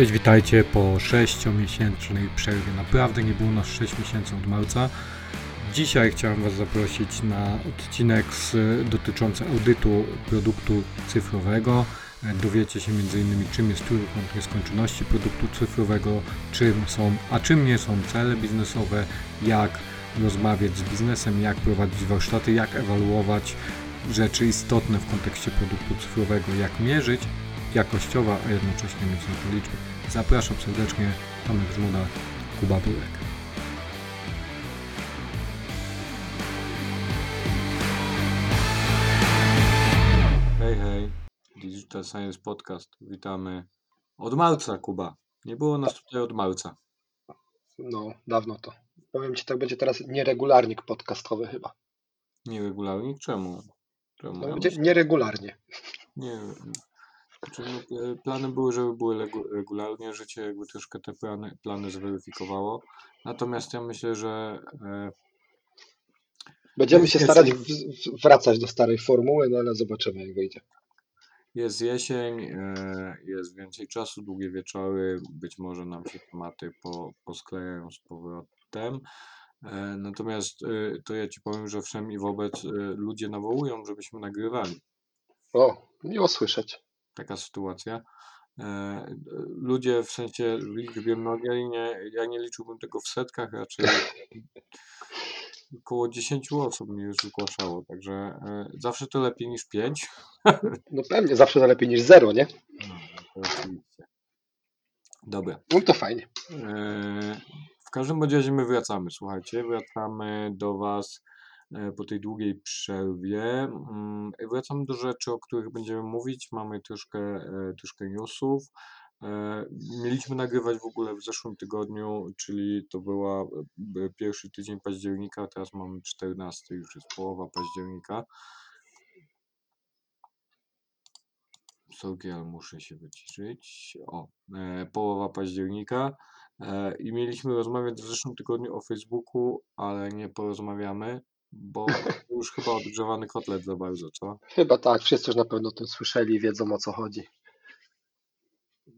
Cześć, witajcie po 6-miesięcznej przerwie. Naprawdę nie było nas 6 miesięcy od marca. Dzisiaj chciałem Was zaprosić na odcinek dotyczący audytu produktu cyfrowego. Dowiecie się m.in. czym jest trójkąt nieskończoności produktu cyfrowego, czym są, a czym nie są cele biznesowe, jak rozmawiać z biznesem, jak prowadzić warsztaty, jak ewaluować rzeczy istotne w kontekście produktu cyfrowego, jak mierzyć jakościowa, a jednocześnie to liczby. Zapraszam serdecznie, Tomek Żmuda, Kuba Burek. Hej, hej, Digital Science Podcast. Witamy od marca, Kuba. Nie było nas tutaj od marca. No, dawno to. Powiem Ci, tak będzie teraz nieregularnik podcastowy chyba. Nieregularnik? Czemu? Czemu? No, będzie nieregularnie. Nie, znaczy, no, e, plany były, żeby były regularnie, życie jakby troszkę te plany, plany zweryfikowało. Natomiast ja myślę, że e, Będziemy się Jest- starać wracać do starej formuły, no ale zobaczymy jak wyjdzie. jest jesień, e, jest więcej czasu, długie wieczory, być może nam się tematy po, posklejają z powrotem. Natomiast to ja Ci powiem, że wszem i wobec ludzie nawołują, żebyśmy nagrywali. O, miło słyszeć. Taka sytuacja. E, Ludzie w sensie w liczbie mnogiej, nie, ja nie liczyłbym tego w setkach, raczej około 10 osób mi już zgłaszało, także e, zawsze to lepiej niż 5. No pewnie, zawsze to lepiej niż zero, nie? No, oczywiście. Dobra. No to fajnie. E, W każdym razie my wracamy, słuchajcie, wracamy do Was po tej długiej przerwie. Mm, Wracamy do rzeczy, o których będziemy mówić. Mamy troszkę, e, troszkę newsów. E, Mieliśmy nagrywać w ogóle w zeszłym tygodniu, czyli to była e, pierwszy tydzień października, teraz mamy 14, już jest połowa października. Sorry, ale muszę się wyciszyć. O, e, połowa października. E, I mieliśmy rozmawiać w zeszłym tygodniu o Facebooku, ale nie porozmawiamy, bo już chyba odgrzewany kotlet za bardzo, co? Chyba tak, wszyscy już na pewno o tym słyszeli i wiedzą o co chodzi.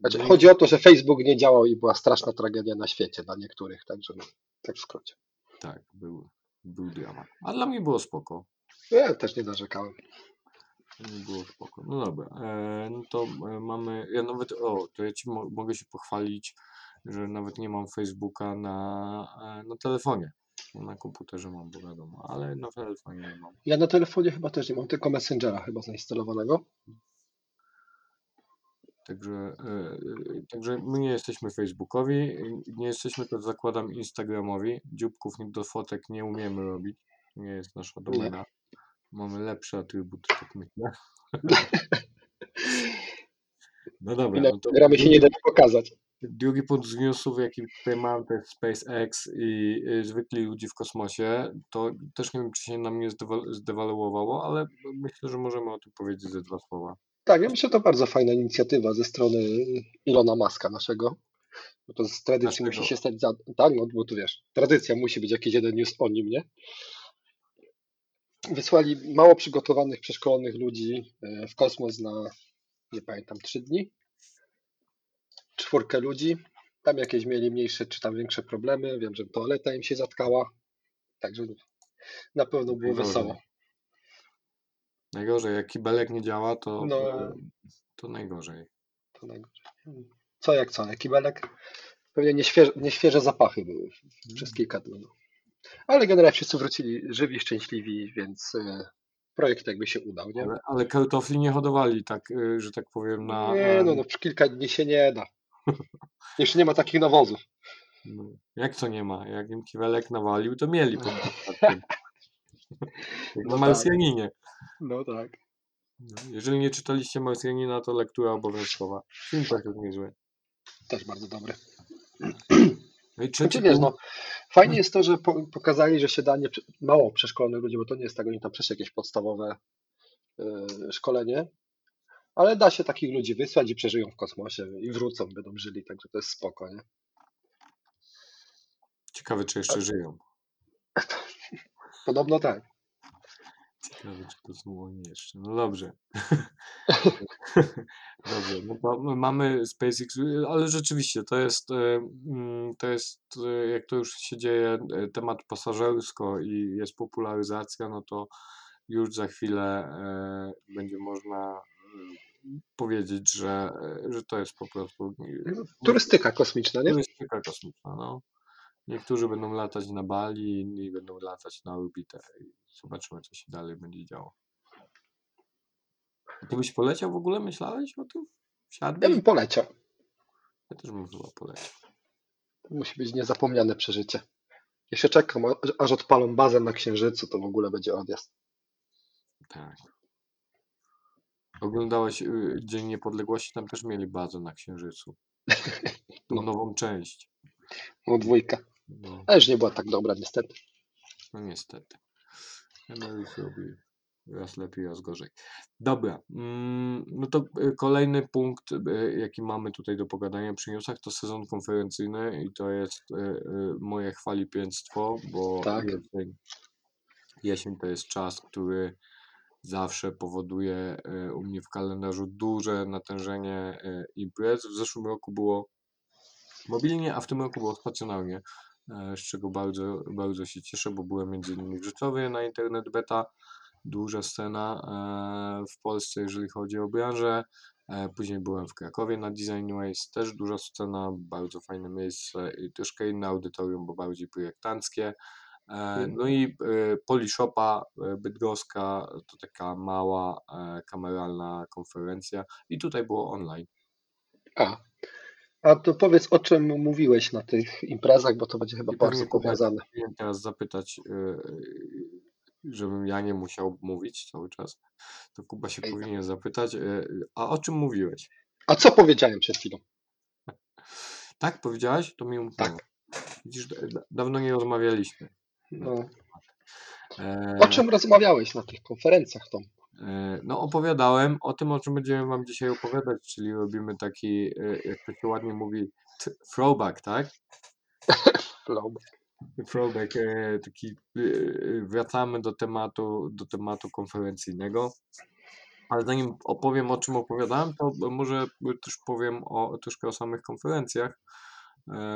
Znaczy, No i- chodzi o to, że Facebook nie działał i była straszna tragedia na świecie dla niektórych, także no, tak w skrócie. Tak, był, był dramat. A dla mnie było spoko. Ja też nie narzekałem. Mnie było spoko. No dobra, e, no to e, mamy, ja nawet, o, to ja Ci mo mogę się pochwalić, że nawet nie mam Facebooka na, e, na telefonie. Na komputerze mam, bo wiadomo, ale na telefonie nie mam. Ja na telefonie chyba też nie mam, tylko Messengera chyba zainstalowanego. Także, e, także my nie jesteśmy Facebookowi, nie jesteśmy też zakładam Instagramowi. Dzióbków do fotek nie umiemy robić. To nie jest nasza domena. Mamy lepszy atrybut, tak myślę. No dobra, no to gramy się nie da pokazać. Drugi punkt z newsów, jaki tutaj mam, to jest SpaceX i y, zwykli ludzi w kosmosie. To też nie wiem, czy się nam nie zdewa- zdewaluowało, ale myślę, że możemy o tym powiedzieć ze dwa słowa. Tak, ja myślę, że to bardzo fajna inicjatywa ze strony Ilona Maska naszego. Bo to z tradycji Naszego. musi się stać za. Tak, no bo tu wiesz, tradycja musi być jakiś jeden news o nim, nie? Wysłali mało przygotowanych, przeszkolonych ludzi e, w kosmos na, nie pamiętam, trzy dni. Czwórkę ludzi. Tam jakieś mieli mniejsze czy tam większe problemy. Wiem, że toaleta im się zatkała. Także na pewno było Najgorzej. wesoło. Najgorzej, jak kibelek nie działa, to, No. to najgorzej. To najgorzej. Co jak co, kibelek? Pewnie nieświeże, nieświeże zapachy były przez kilka dni. Ale generalnie wszyscy wrócili żywi, szczęśliwi, więc e, projekt jakby się udał, nie? Ale, ale nie hodowali, tak, y, że tak powiem, na. Nie, no, no kilka dni się nie da. Jeszcze nie ma takich nawozów. no, Jak to nie ma? Jak im kiwelek nawalił, to mieli po. Jak na No tak. Marsjaninie. No tak. No, Jeżeli nie czytaliście Marsjanina, to lektura obowiązkowa. Film też jest niezły. Też bardzo dobry. No i trzeci Znaczy wiesz, no, fajnie jest to, że po, pokazali, że się da nie, mało przeszkolonych ludzi, bo to nie jest tak, oni tam przeszli jakieś podstawowe e, szkolenie, ale da się takich ludzi wysłać i przeżyją w kosmosie i wrócą, będą żyli, także to jest spoko, nie? ciekawe czy jeszcze żyją. Podobno tak. Ciekawe, czy to są oni jeszcze. No dobrze. Dobrze, no mamy SpaceX, ale rzeczywiście to jest, y, mm, to jest, y, jak to już się dzieje, y, temat pasażersko i jest popularyzacja, no to już za chwilę e, będzie można powiedzieć, że, że to jest po prostu y, Turystyka kosmiczna, nie? turystyka kosmiczna. No. Niektórzy będą latać na Bali, inni będą latać na orbitę zobaczymy, co się dalej będzie działo. Ty byś poleciał w ogóle? Myślałeś o tym? Ja bym poleciał. Ja też bym chyba poleciał. To musi być niezapomniane przeżycie. Jeszcze czekam, a- aż odpalą bazę na Księżycu, to w ogóle będzie odjazd. Tak. Oglądałeś y, Dzień Niepodległości? Tam też mieli bazę na Księżycu. Tą No. nową część. No dwójka. No, Ale już nie była tak dobra niestety. no niestety. Emeryt robi raz lepiej, raz gorzej. Dobra, mm, no to y, kolejny punkt, y, jaki mamy tutaj do pogadania przy newsach, to sezon konferencyjny i to jest y, y, moje chwalipieństwo, bo Tak. jesień, jesień to jest czas, który zawsze powoduje y, u mnie w kalendarzu duże natężenie y, imprez. W zeszłym roku było mobilnie, a w tym roku było stacjonarnie, e, z czego bardzo, bardzo się cieszę, bo byłem między innymi w Rzeszowie na Internet Beta, duża scena e, w Polsce, jeżeli chodzi o branżę. E, Później byłem w Krakowie na Design Ways, też duża scena, bardzo fajne miejsce i troszkę inne audytorium, bo bardziej projektanckie. E, Mhm. No i e, Polishopa e, Bydgoska to taka mała kameralna konferencja i tutaj było online. A. A to powiedz, o czym mówiłeś na tych imprezach, bo to będzie chyba I bardzo powiązane. powinien teraz zapytać, żebym ja nie musiał mówić cały czas. To Kuba się Ej. powinien zapytać, y, a o czym mówiłeś? A co powiedziałem przed chwilą? Tak, powiedziałeś? To mi umknęło. Tak. Widzisz, da- da- dawno nie rozmawialiśmy. No. E, O czym rozmawiałeś na tych konferencjach, Tom? e, No, opowiadałem o tym, o czym będziemy Wam dzisiaj opowiadać, czyli robimy taki, y, jak to się ładnie mówi, throwback, tak? Throwback, e, taki e, e, wracamy do tematu, do tematu konferencyjnego. Ale zanim opowiem o czym opowiadałem, to może też powiem o, troszkę o samych konferencjach, e,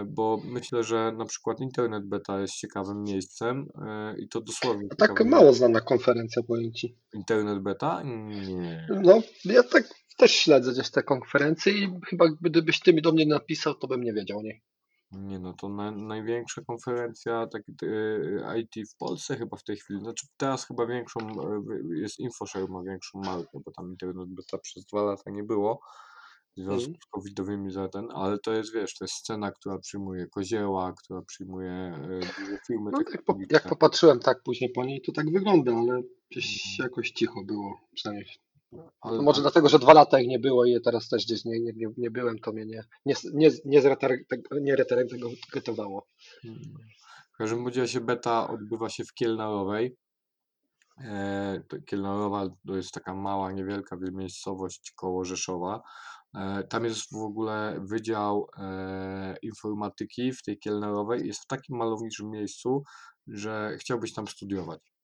bo myślę, że na przykład Internet Beta jest ciekawym miejscem e, i to dosłownie A tak mało znana konferencja, powiem Ci. Internet Beta? Nie. No, ja tak też śledzę gdzieś te konferencje i chyba gdybyś Ty mi do mnie napisał, to bym nie wiedział o niej. Nie, no to na, największa konferencja tak, e, IT w Polsce chyba w tej chwili. Znaczy teraz chyba większą e, jest InfoShare ma większą markę, bo tam internet beta przez dwa lata nie było w związku Mhm. z covidowymi za ten, ale to jest wiesz, to jest scena, która przyjmuje kozieła, która przyjmuje e, duże firmy No, jak, po, jak popatrzyłem tak później po niej, to tak wygląda, ale gdzieś Mhm. jakoś cicho było, przynajmniej. Ale, To może dlatego, że dwa lata ich nie było i ja teraz też gdzieś nie, nie, nie, nie byłem, to mnie nie, nie, nie, nie, tego- nie retargetowało. Mm. W każdym razie beta odbywa się w Kielnarowej. E, Kielnarowa to jest taka mała, niewielka miejscowość koło Rzeszowa. E, tam jest w ogóle Wydział e, Informatyki w tej Kielnarowej. Jest w takim malowniczym miejscu, że chciałbyś tam studiować.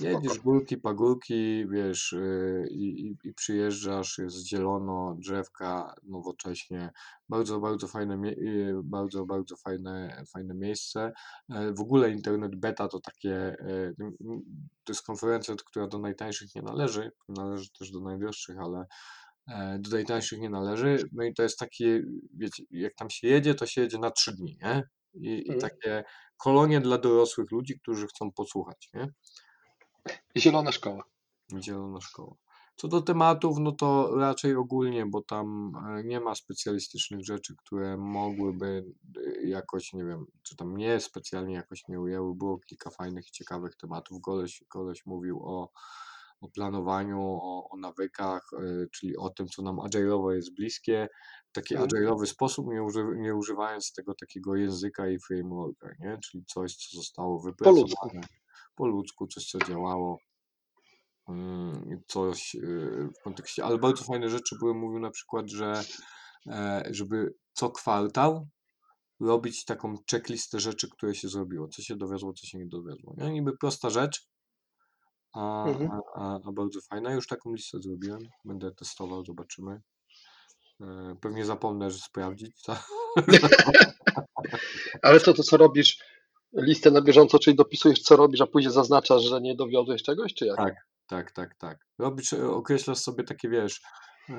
Jedziesz górki, pagórki, wiesz, yy, i, i, przyjeżdżasz, jest zielono, drzewka, nowocześnie. Bardzo, bardzo fajne, yy, bardzo, bardzo fajne, fajne miejsce. E, W ogóle internet beta to takie, e, to jest konferencja, która do najtańszych nie należy, należy też do najdroższych, ale e, do najtańszych nie należy. No i to jest takie, wiecie, jak tam się jedzie, to się jedzie na trzy dni, nie? I, i Mhm. takie kolonie dla dorosłych ludzi, którzy chcą posłuchać, nie? Zielona szkoła. Zielona szkoła. Co do tematów, no to raczej ogólnie, bo tam e, nie ma specjalistycznych rzeczy, które mogłyby e, jakoś, nie wiem, czy tam mnie specjalnie jakoś nie ujęły. Było kilka fajnych, ciekawych tematów. Koleś, koleś mówił o, o planowaniu, o, o nawykach, e, czyli o tym, co nam agile'owo jest bliskie, w taki Mhm. agile'owy sposób, nie, uży, nie używając tego takiego języka i frameworka, nie? Czyli coś, co zostało wypracowane. Po ludzku, coś, co działało mm, coś y, w kontekście, ale bardzo fajne rzeczy były, mówił na przykład, że e, żeby co kwartał robić taką checklistę rzeczy, które się zrobiło, co się dowiozło, co się nie dowiozło. Nie? Niby prosta rzecz, a, Mhm. a, a, bardzo fajna. Już taką listę zrobiłem, będę testował, zobaczymy. E, Pewnie zapomnę, że sprawdzić. co- Ale to, to co robisz, listę na bieżąco, czyli dopisujesz co robisz, a później zaznaczasz, że nie dowiozłeś czegoś, czy jak? Tak, tak, tak, tak. Robisz, e, określasz sobie takie, wiesz, e,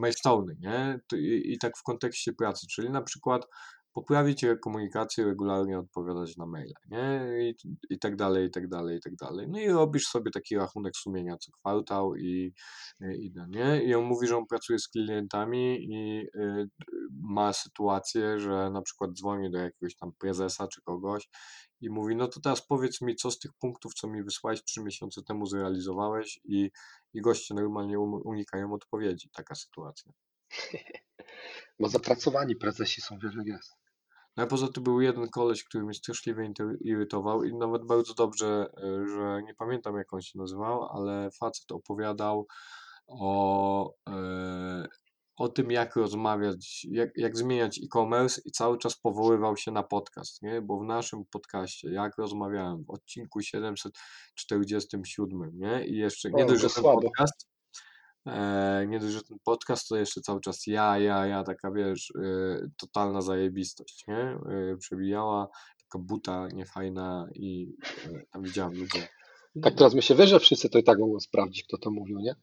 milestone'y, nie? I, I tak w kontekście pracy, czyli na przykład poprawić komunikację, regularnie odpowiadać na maile, nie? I, I tak dalej, i tak dalej, i tak dalej. No i robisz sobie taki rachunek sumienia co kwartał i, i, no, nie? I on mówi, że on pracuje z klientami i y, ma sytuację, że na przykład dzwoni do jakiegoś tam prezesa czy kogoś i mówi, no to teraz powiedz mi, co z tych punktów, co mi wysłałeś trzy miesiące temu zrealizowałeś i, i goście normalnie um- unikają odpowiedzi. Taka sytuacja. Bo zapracowani prezesi są, jest. No a poza tym był jeden koleś, który mnie straszliwie irytował i nawet bardzo dobrze, e, że nie pamiętam jak on się nazywał, ale facet opowiadał o, e, o tym, jak rozmawiać, jak, jak zmieniać e-commerce i cały czas powoływał się na podcast, nie? Bo w naszym podcaście, jak rozmawiałem w odcinku 747, nie? I jeszcze nie dość, że ten podcast, e, nie dość, że ten podcast, to jeszcze cały czas ja, ja, ja, taka wiesz, e, totalna zajebistość, nie? E, przebijała, taka buta niefajna i e, tam widziałem ludzie. Tak teraz my się że wszyscy to i tak mogą sprawdzić, kto to mówił, nie?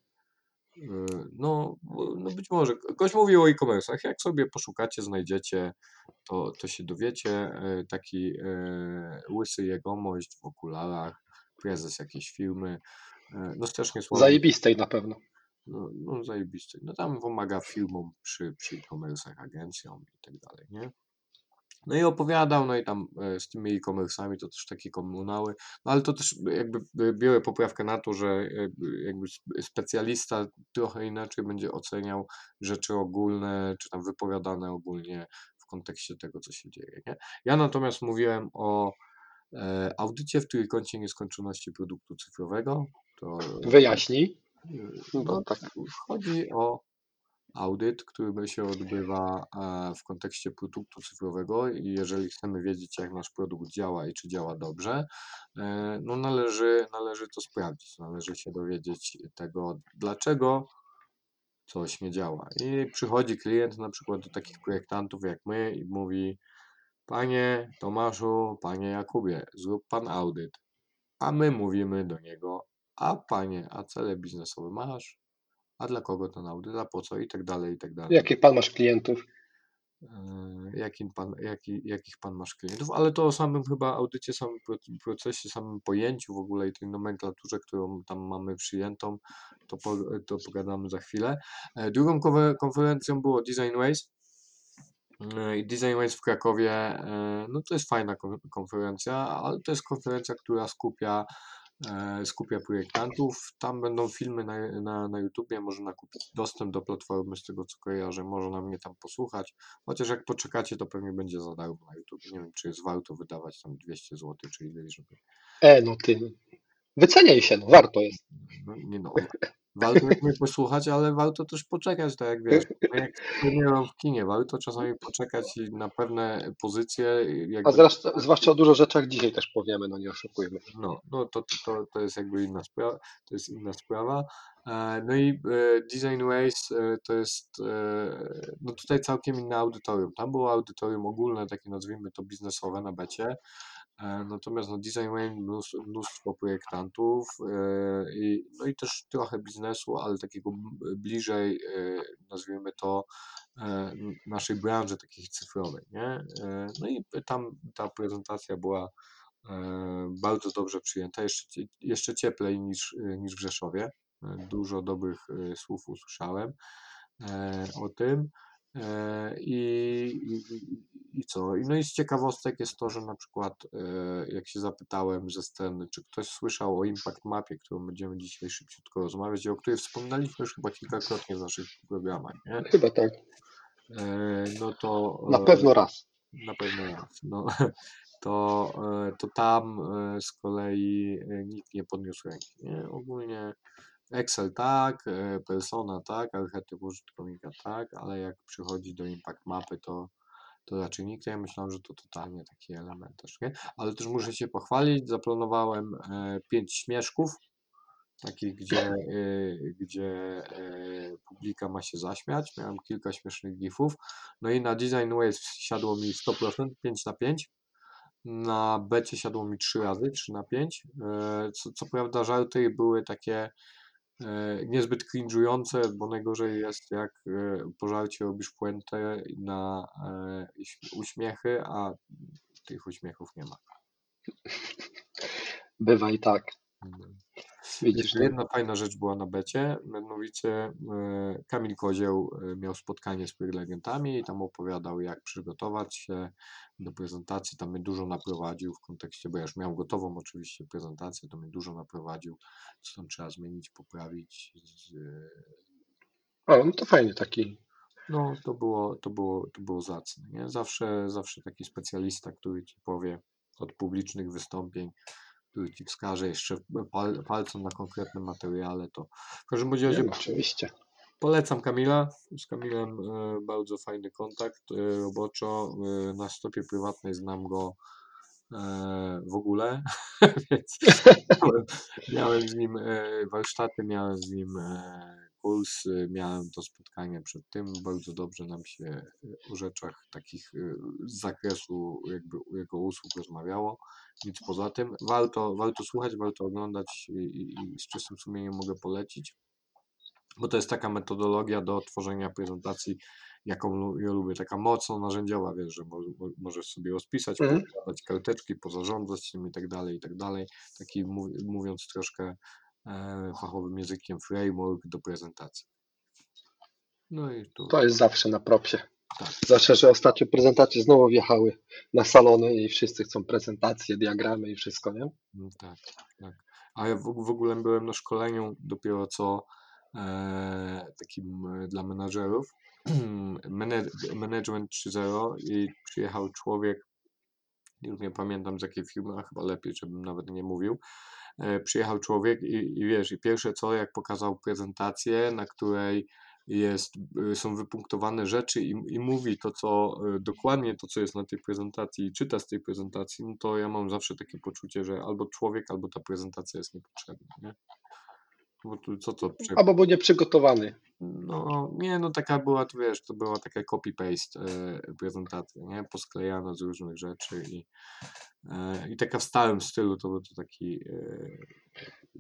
No, no być może. Ktoś mówił o e-commerce'ach. Jak sobie poszukacie, znajdziecie, to, to się dowiecie. Taki łysy jegomość w okularach, prezes jakiejś firmy. No strasznie słabo. Zajebistej na pewno. No, no zajebisty. No tam pomaga firmom przy, przy e-commerce'ach, agencjom i tak dalej, nie? No i opowiadał, no i tam e, z tymi e-commerce'ami to też takie komunały, no ale to też jakby e, biorę poprawkę na to, że e, jakby sp- specjalista trochę inaczej będzie oceniał rzeczy ogólne, czy tam wypowiadane ogólnie w kontekście tego, co się dzieje, nie? Ja natomiast mówiłem o audycie w trójkącie nieskończoności produktu cyfrowego, to Wyjaśnij. No, tak. chodzi o audyt, który się odbywa e, w kontekście produktu cyfrowego i jeżeli chcemy wiedzieć, jak nasz produkt działa i czy działa dobrze, e, no należy, należy to sprawdzić, należy się dowiedzieć tego, dlaczego coś nie działa. I przychodzi klient na przykład do takich projektantów jak my i mówi, panie Tomaszu, panie Jakubie, zrób pan audyt. A my mówimy do niego, a panie, a cele biznesowe masz? A dla kogo ten audyt, a po co i tak dalej, i tak dalej. Jakie pan masz klientów? e, jakim pan, jaki, jakich pan masz klientów, ale to o samym chyba audycie, samym pro- procesie, samym pojęciu w ogóle i tej nomenklaturze, którą tam mamy przyjętą, to, po, to pogadamy za chwilę. E, Drugą konfer- konferencją było Design Ways. I Design Ways w Krakowie, no to jest fajna kon- konferencja, ale to jest konferencja, która skupia skupia projektantów. Tam będą filmy na, na, na YouTubie, można kupić dostęp do platformy, z tego co kojarzę, można mnie tam posłuchać. Chociaż jak poczekacie, to pewnie będzie za darmo na YouTube. Nie wiem, czy jest warto wydawać tam 200 zł, czy ileś, żeby. E, no ty. Wyceniaj się, no warto jest. No, nie no. Warto mnie posłuchać, ale warto też poczekać, tak jak wiesz, tak jak wspomniałem w kinie, warto czasami poczekać na pewne pozycje, A jakby zresztą, zwłaszcza o dużo rzeczach dzisiaj też powiemy, no nie oszukujmy. No, no to, to, to jest jakby inna sprawa. To jest inna sprawa. E, No i e, Design Ways e, to jest no tutaj całkiem inne audytorium. Tam było audytorium ogólne, takie nazwijmy to biznesowe na becie. E, Natomiast no Design Way mnóstwo, mnóstwo projektantów e, i, no i też trochę biznesu, ale takiego bliżej, e, nazwijmy to, naszej branży takiej cyfrowej, nie? No i tam ta prezentacja była bardzo dobrze przyjęta, jeszcze, jeszcze cieplej niż, niż w Rzeszowie. Dużo dobrych słów usłyszałem o tym. E, I, i, i- co? I No i z ciekawostek jest to, że na przykład e, jak się zapytałem ze sceny, czy ktoś słyszał o Impact Mapie, którą będziemy dzisiaj szybciutko rozmawiać o której wspominaliśmy już chyba kilkakrotnie w naszych programach, nie? Chyba tak. E, No to Na pewno raz. na pewno raz. No, to, to tam z kolei nikt nie podniósł ręki. Nie? Ogólnie Excel tak, e, persona tak, archetyp użytkownika tak, ale jak przychodzi do impact mapy, to, to raczej nikt. Ja myślałem, że to totalnie taki element też, nie? Ale też muszę się pochwalić, zaplanowałem e, pięć śmieszków, takich, gdzie, e, gdzie e, publika ma się zaśmiać. Miałem kilka śmiesznych gifów. No i na Design Waves siadło mi 100%, 5 na 5. Na becie siadło mi 3 razy, 3 na 5. E, Co, co prawda żarty były takie e, niezbyt cringe'ujące, bo najgorzej jest jak e, po żarcie robisz puentę na e, śm- uśmiechy, a tych uśmiechów nie ma. Bywa i tak. Mm. Widzisz, Jeszcze jedna fajna rzecz była na becie, mianowicie e, Kamil Kozieł e, miał spotkanie z prelegentami i tam opowiadał, jak przygotować się do prezentacji. Tam mnie dużo naprowadził w kontekście, bo ja już miał gotową oczywiście prezentację, to mnie dużo naprowadził, co tam trzeba zmienić, poprawić. Z, O, no to fajnie taki. no, to było, to było, to było zacne, nie? Zawsze, zawsze taki specjalista, który ci powie od publicznych wystąpień, który ci wskaże jeszcze pal, palcem na konkretnym materiale, to w każdym Nie, razie oczywiście. Polecam Kamila. Z Kamilem e, bardzo fajny kontakt e, roboczo. E, na stopie prywatnej znam go w ogóle, więc miałem, miałem z nim warsztaty, miałem z nim kurs, e, miałem to spotkanie przed tym. Bardzo dobrze nam się e, o rzeczach takich e, z zakresu jakby jego usług rozmawiało. Nic poza tym. Warto, warto słuchać, warto oglądać i, i, i z czystym sumieniem mogę polecić bo to jest taka metodologia do tworzenia prezentacji, jaką ja lubię, taka mocno narzędziowa, wiesz, że mo, mo, możesz sobie rozpisać, podać karteczki, pozarządzać tym i tak dalej, i tak dalej. Taki mów, mówiąc troszkę fachowym językiem framework do prezentacji. No i tu To jest zawsze na propsie. Tak. Zawsze, że ostatnio prezentacje znowu wjechały na salony i wszyscy chcą prezentacje, diagramy i wszystko, nie? Mm, Tak, tak. A ja w, w ogóle byłem na szkoleniu dopiero co e, takim e, dla menadżerów, Manage- Management 3.0 i przyjechał człowiek, już nie pamiętam z jakiej firmy, a chyba lepiej, żebym nawet nie mówił. E, przyjechał człowiek i, i wiesz, i pierwsze co, jak pokazał prezentację, na której jest, y, są wypunktowane rzeczy i, i mówi to, co y, dokładnie to, co jest na tej prezentacji i czyta z tej prezentacji, no to ja mam zawsze takie poczucie, że albo człowiek, albo ta prezentacja jest niepotrzebna, nie? Bo tu, co to? Prze... Albo był nieprzygotowany. No, nie, no taka była, to wiesz, to była taka copy-paste e, prezentacja, nie? Posklejana z różnych rzeczy i, e, i taka w stałym stylu, to był to taki e,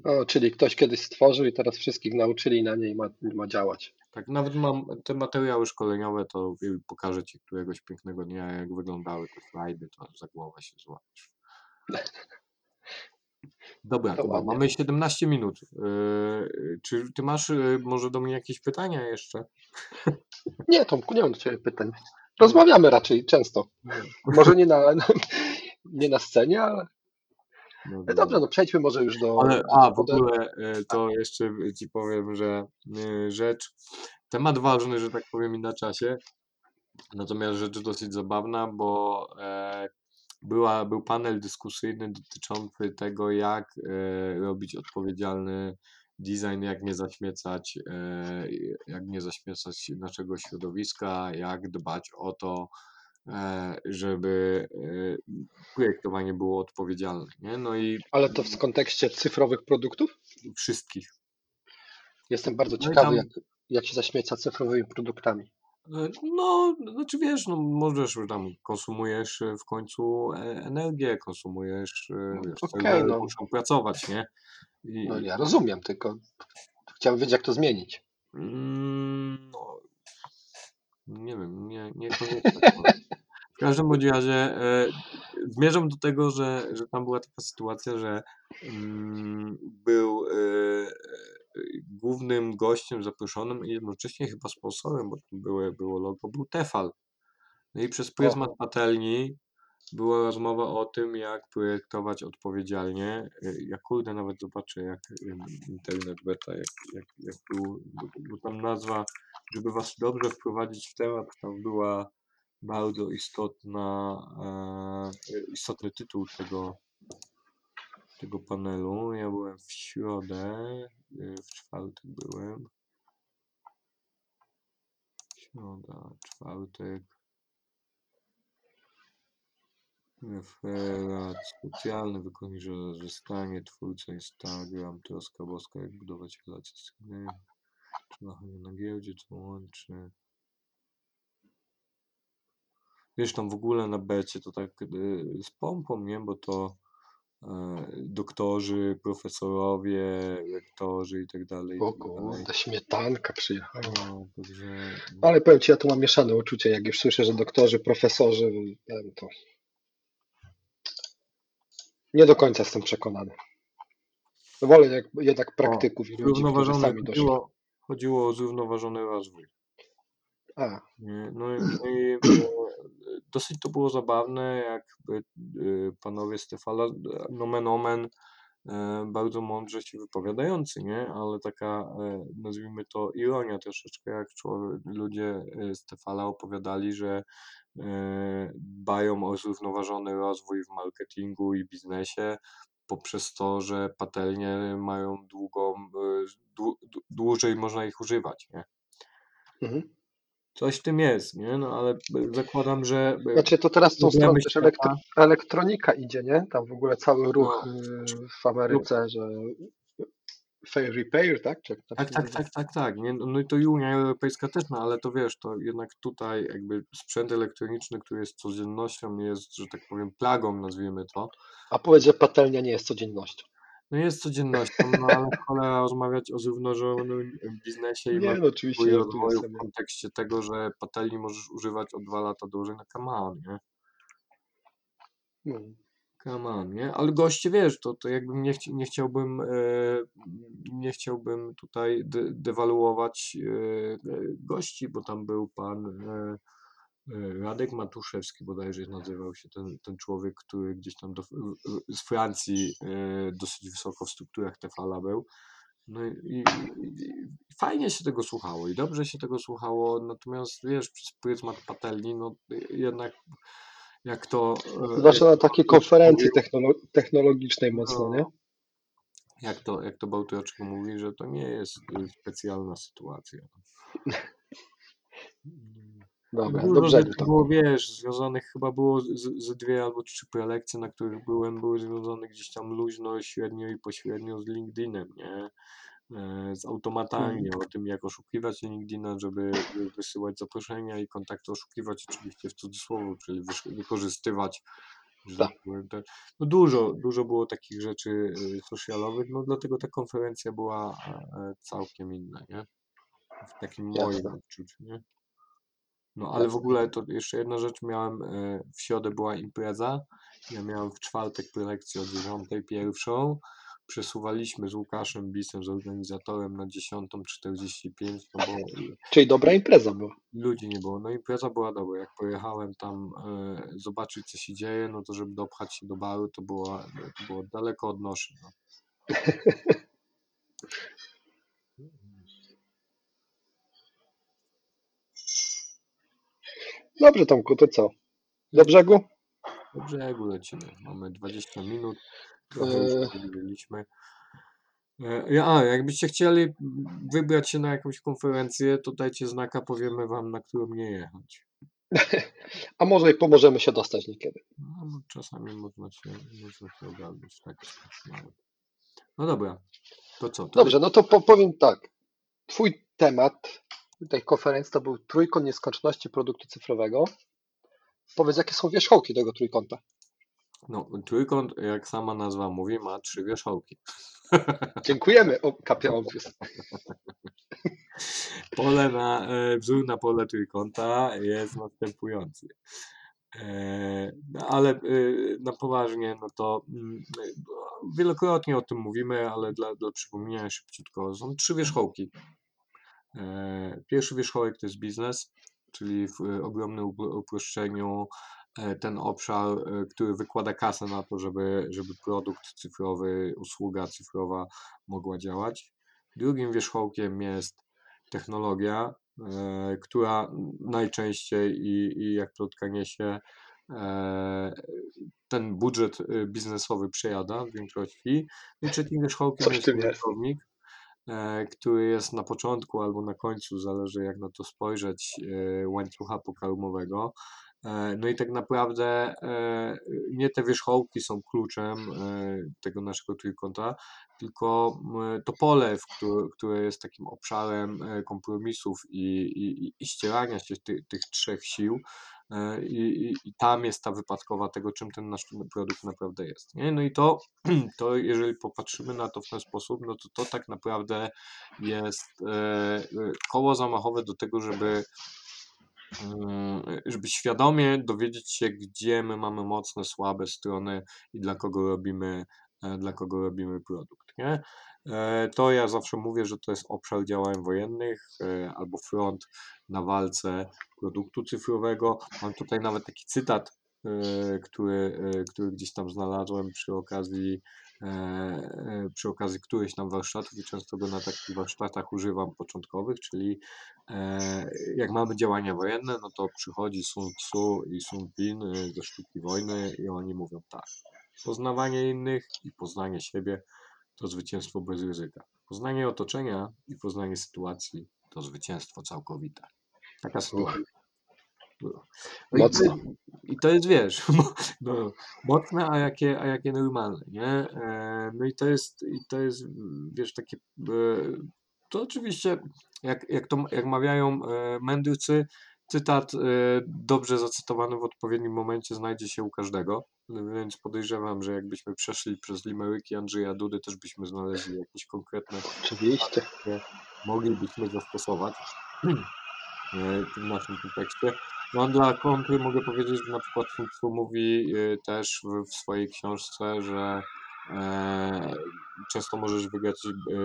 O, czyli ktoś kiedyś stworzył i teraz wszystkich nauczyli i na niej ma, ma działać. Tak, nawet mam te materiały szkoleniowe, to pokażę Ci któregoś pięknego dnia, jak wyglądały te slajdy, to za głowę się złapiesz. Dobra, To Kuba, ładnie. mamy 17 minut. Yy, czy Ty masz yy, może do mnie jakieś pytania jeszcze? Nie, Tomku, nie mam do Ciebie pytań. Rozmawiamy raczej często. Może nie na, nie na scenie, ale Dobra. dobrze, no przejdźmy może już do... Ale, a, w do- ogóle e, to jeszcze ci powiem, że e, rzecz, temat ważny, że tak powiem, i na czasie, natomiast rzecz dosyć zabawna, bo e, była, był panel dyskusyjny dotyczący tego, jak e, robić odpowiedzialny design, jak nie zaśmiecać, e, jak nie zaśmiecać naszego środowiska, jak dbać o to, e, żeby projektowanie było odpowiedzialne, nie? No i Ale to w kontekście cyfrowych produktów? wszystkich. Jestem bardzo No ciekawy, tam- jak, jak się zaśmieca cyfrowymi produktami. E, No, znaczy wiesz, no możesz tam konsumujesz e, w końcu e, energię, konsumujesz, e, wiesz, okej, no. muszą pracować, nie? I, No ja rozumiem, tylko chciałbym wiedzieć, jak to zmienić. mm, no, nie wiem, nie, nie W każdym bądź razie e, zmierzam do tego, że, że tam była taka sytuacja, że mm, był e, głównym gościem zaproszonym i jednocześnie chyba sponsorem, bo tu były, było logo, był Tefal. No i przez pryzmat patelni była rozmowa o tym, jak projektować odpowiedzialnie. E, Ja kurde nawet zobaczę, jak internet beta, jak, jak, jak był, bo tam nazwa, żeby was dobrze wprowadzić w temat, tam była bardzo istotna, e, istotny tytuł tego, tego panelu. Ja byłem w środę, e, w czwartek byłem. Środa, czwartek. Referat specjalny wykorzystanie twórca Instagram, troska boska, jak budować relacje z innymi. Trzeba na giełdzie, co łączy. Wiesz, tam w ogóle na becie to tak y, z pompą, nie? Bo to doktorzy, profesorowie, lektorzy i tak dalej. O tak dalej. kurde, śmietanka przyjechała. No, także Ale powiem Ci, ja tu mam mieszane uczucie, jak już słyszę, że doktorzy, profesorzy, to nie do końca jestem przekonany. Wolę jak, jednak praktyków i ludzi, którzy sami doszli. chodziło, chodziło o zrównoważony rozwój. A? No, i, no i dosyć to było zabawne, jak e, panowie Stefala, nomen omen, e, bardzo mądrze się wypowiadający, nie? Ale taka, e, nazwijmy to, ironia troszeczkę, jak człowiek, ludzie Stefala opowiadali, że e, dbają o zrównoważony rozwój w marketingu i biznesie poprzez to, że patelnie mają długą, dłu, dłu- dłużej można ich używać, nie? mhm. Coś w tym jest, nie? No ale zakładam, że Znaczy to teraz tą stronę też elektro, elektronika idzie, nie? Tam w ogóle cały ruch No. y, w Ameryce, że fair repair, tak? Czy Tak, tak, tak, tak, tak. Nie? No i to i Unia Europejska też ma, ale to wiesz, to jednak tutaj jakby sprzęt elektroniczny, który jest codziennością, jest, że tak powiem, plagą, nazwijmy to. A powiedz, że patelnia nie jest codziennością. No jest codziennością, no ale cholera rozmawiać o zrównoważonym biznesie i Nie, no oczywiście, rozwoju sobie. w kontekście tego, że patelni możesz używać o dwa lata dłużej na come on, nie? No. Come on, nie? Ale goście, wiesz, to, to jakbym nie, chci, nie chciałbym e, nie chciałbym tutaj de, dewaluować e, e, gości, bo tam był pan e, e, Radek Matuszewski bodajże nazywał się ten, ten człowiek, który gdzieś tam do, z Francji e, dosyć wysoko w strukturach Tefala był. No i, i, i, fajnie się tego słuchało i dobrze się tego słuchało, natomiast wiesz, przez pryzmat patelni, no jednak jak to... e, Zwłaszcza na takiej konferencji technolo- technologicznej mocno, nie? no, Jak to, jak to Bałtyroczko mówi, że to nie jest specjalna sytuacja. Dobra, Dużo dobrze. rzeczy było, wiesz, związanych chyba było z, z dwie albo trzy prelekcje, na których byłem, były związane gdzieś tam luźno, średnio i pośrednio z LinkedInem, nie? E, Z automatami, o tym jak oszukiwać LinkedIna, żeby wy- wysyłać zaproszenia i kontakty oszukiwać oczywiście w cudzysłowie, czyli wykorzystywać że tak Tak. no dużo, dużo było takich rzeczy y, socialowych, no dlatego ta konferencja była e, e, całkiem inna, nie? W takim moim Jasne. odczuciu, nie? No ale w ogóle to jeszcze jedna rzecz, miałem e, w środę była impreza, ja miałem w czwartek prelekcję o 10 pierwszą, przesuwaliśmy z Łukaszem Bisem, z organizatorem na 10.45, no bo Czyli dobra impreza była. ludzi nie było. No impreza była dobra. Jak pojechałem tam e, zobaczyć, co się dzieje, no to żeby dopchać się do baru, to było, to było daleko od noszy. No. Dobrze, Tomku, to co? Do brzegu? Do brzegu lecimy. Mamy 20 minut. Trochę Eee. już powiedzieliśmy. E, ja- A, jakbyście chcieli wybrać się na jakąś konferencję, to dajcie znaka, powiemy wam, na którą nie jechać. A może i pomożemy się dostać niekiedy. No, bo czasami można się, można się ogarnąć. Tak. No dobra, to co? To Dobrze, no to po, powiem tak. Twój temat tej konferencji to był trójkąt nieskończoności produktu cyfrowego. Powiedz, jakie są wierzchołki tego trójkąta? No, trójkąt, jak sama nazwa mówi, ma trzy wierzchołki. Dziękujemy, kapia obvious. Pole na, e, wzór na pole trójkąta jest następujący. E, no, ale e, na poważnie, no to mm, wielokrotnie o tym mówimy, ale dla, dla przypomnienia szybciutko, są trzy wierzchołki. E, Pierwszy wierzchołek to jest biznes, czyli w e, ogromnym upro- uproszczeniu e, ten obszar, który wykłada kasę na to, żeby, żeby produkt cyfrowy, usługa cyfrowa mogła działać. Drugim wierzchołkiem jest technologia, która najczęściej i, i jak plotka niesie, ten budżet biznesowy przejada w większości. I trzecim wierzchołkiem Coś jest użytkownik, który jest na początku albo na końcu, zależy jak na to spojrzeć, e, łańcucha pokarmowego. E, No i tak naprawdę e, nie te wierzchołki są kluczem e, tego naszego trójkąta, tylko to pole, które, jest takim obszarem e, kompromisów i, i, i ścierania się ty, tych trzech sił. E, I, i, I tam jest ta wypadkowa tego, czym ten nasz produkt naprawdę jest. Nie? No i to, to, jeżeli popatrzymy na to w ten sposób, no to to tak naprawdę jest e, e, koło zamachowe do tego, żeby mm, żeby świadomie dowiedzieć się, gdzie my mamy mocne, słabe strony i dla kogo robimy, dla kogo robimy produkt. Nie? E, To ja zawsze mówię, że to jest obszar działań wojennych e, albo front na walce produktu cyfrowego. Mam tutaj nawet taki cytat, e, który, który gdzieś tam znalazłem przy okazji, przy okazji którychś tam warsztatów i często go na takich warsztatach używam początkowych, czyli jak mamy działania wojenne, no to przychodzi Sun Tzu i Sun Pin ze sztuki wojny i oni mówią tak. Poznawanie innych i poznanie siebie to zwycięstwo bez ryzyka. Poznanie otoczenia i poznanie sytuacji to zwycięstwo całkowite. Taka sytuacja. No i, to jest, wiesz, no, mocne, a jakie, a jakie normalne, nie? E, No i to jest, i to jest, wiesz, takie, e, to oczywiście, jak, jak to jak mawiają e, mędrcy, cytat dobrze zacytowany w odpowiednim momencie znajdzie się u każdego, więc podejrzewam, że jakbyśmy przeszli przez limeryki Andrzeja Dudy, też byśmy znaleźli jakieś konkretne Oczywiście. które moglibyśmy zastosować e, w naszym kontekście. No dla kontry mogę powiedzieć, że na przykład Tzu mówi e, też w, swojej książce, że e, często możesz wygrać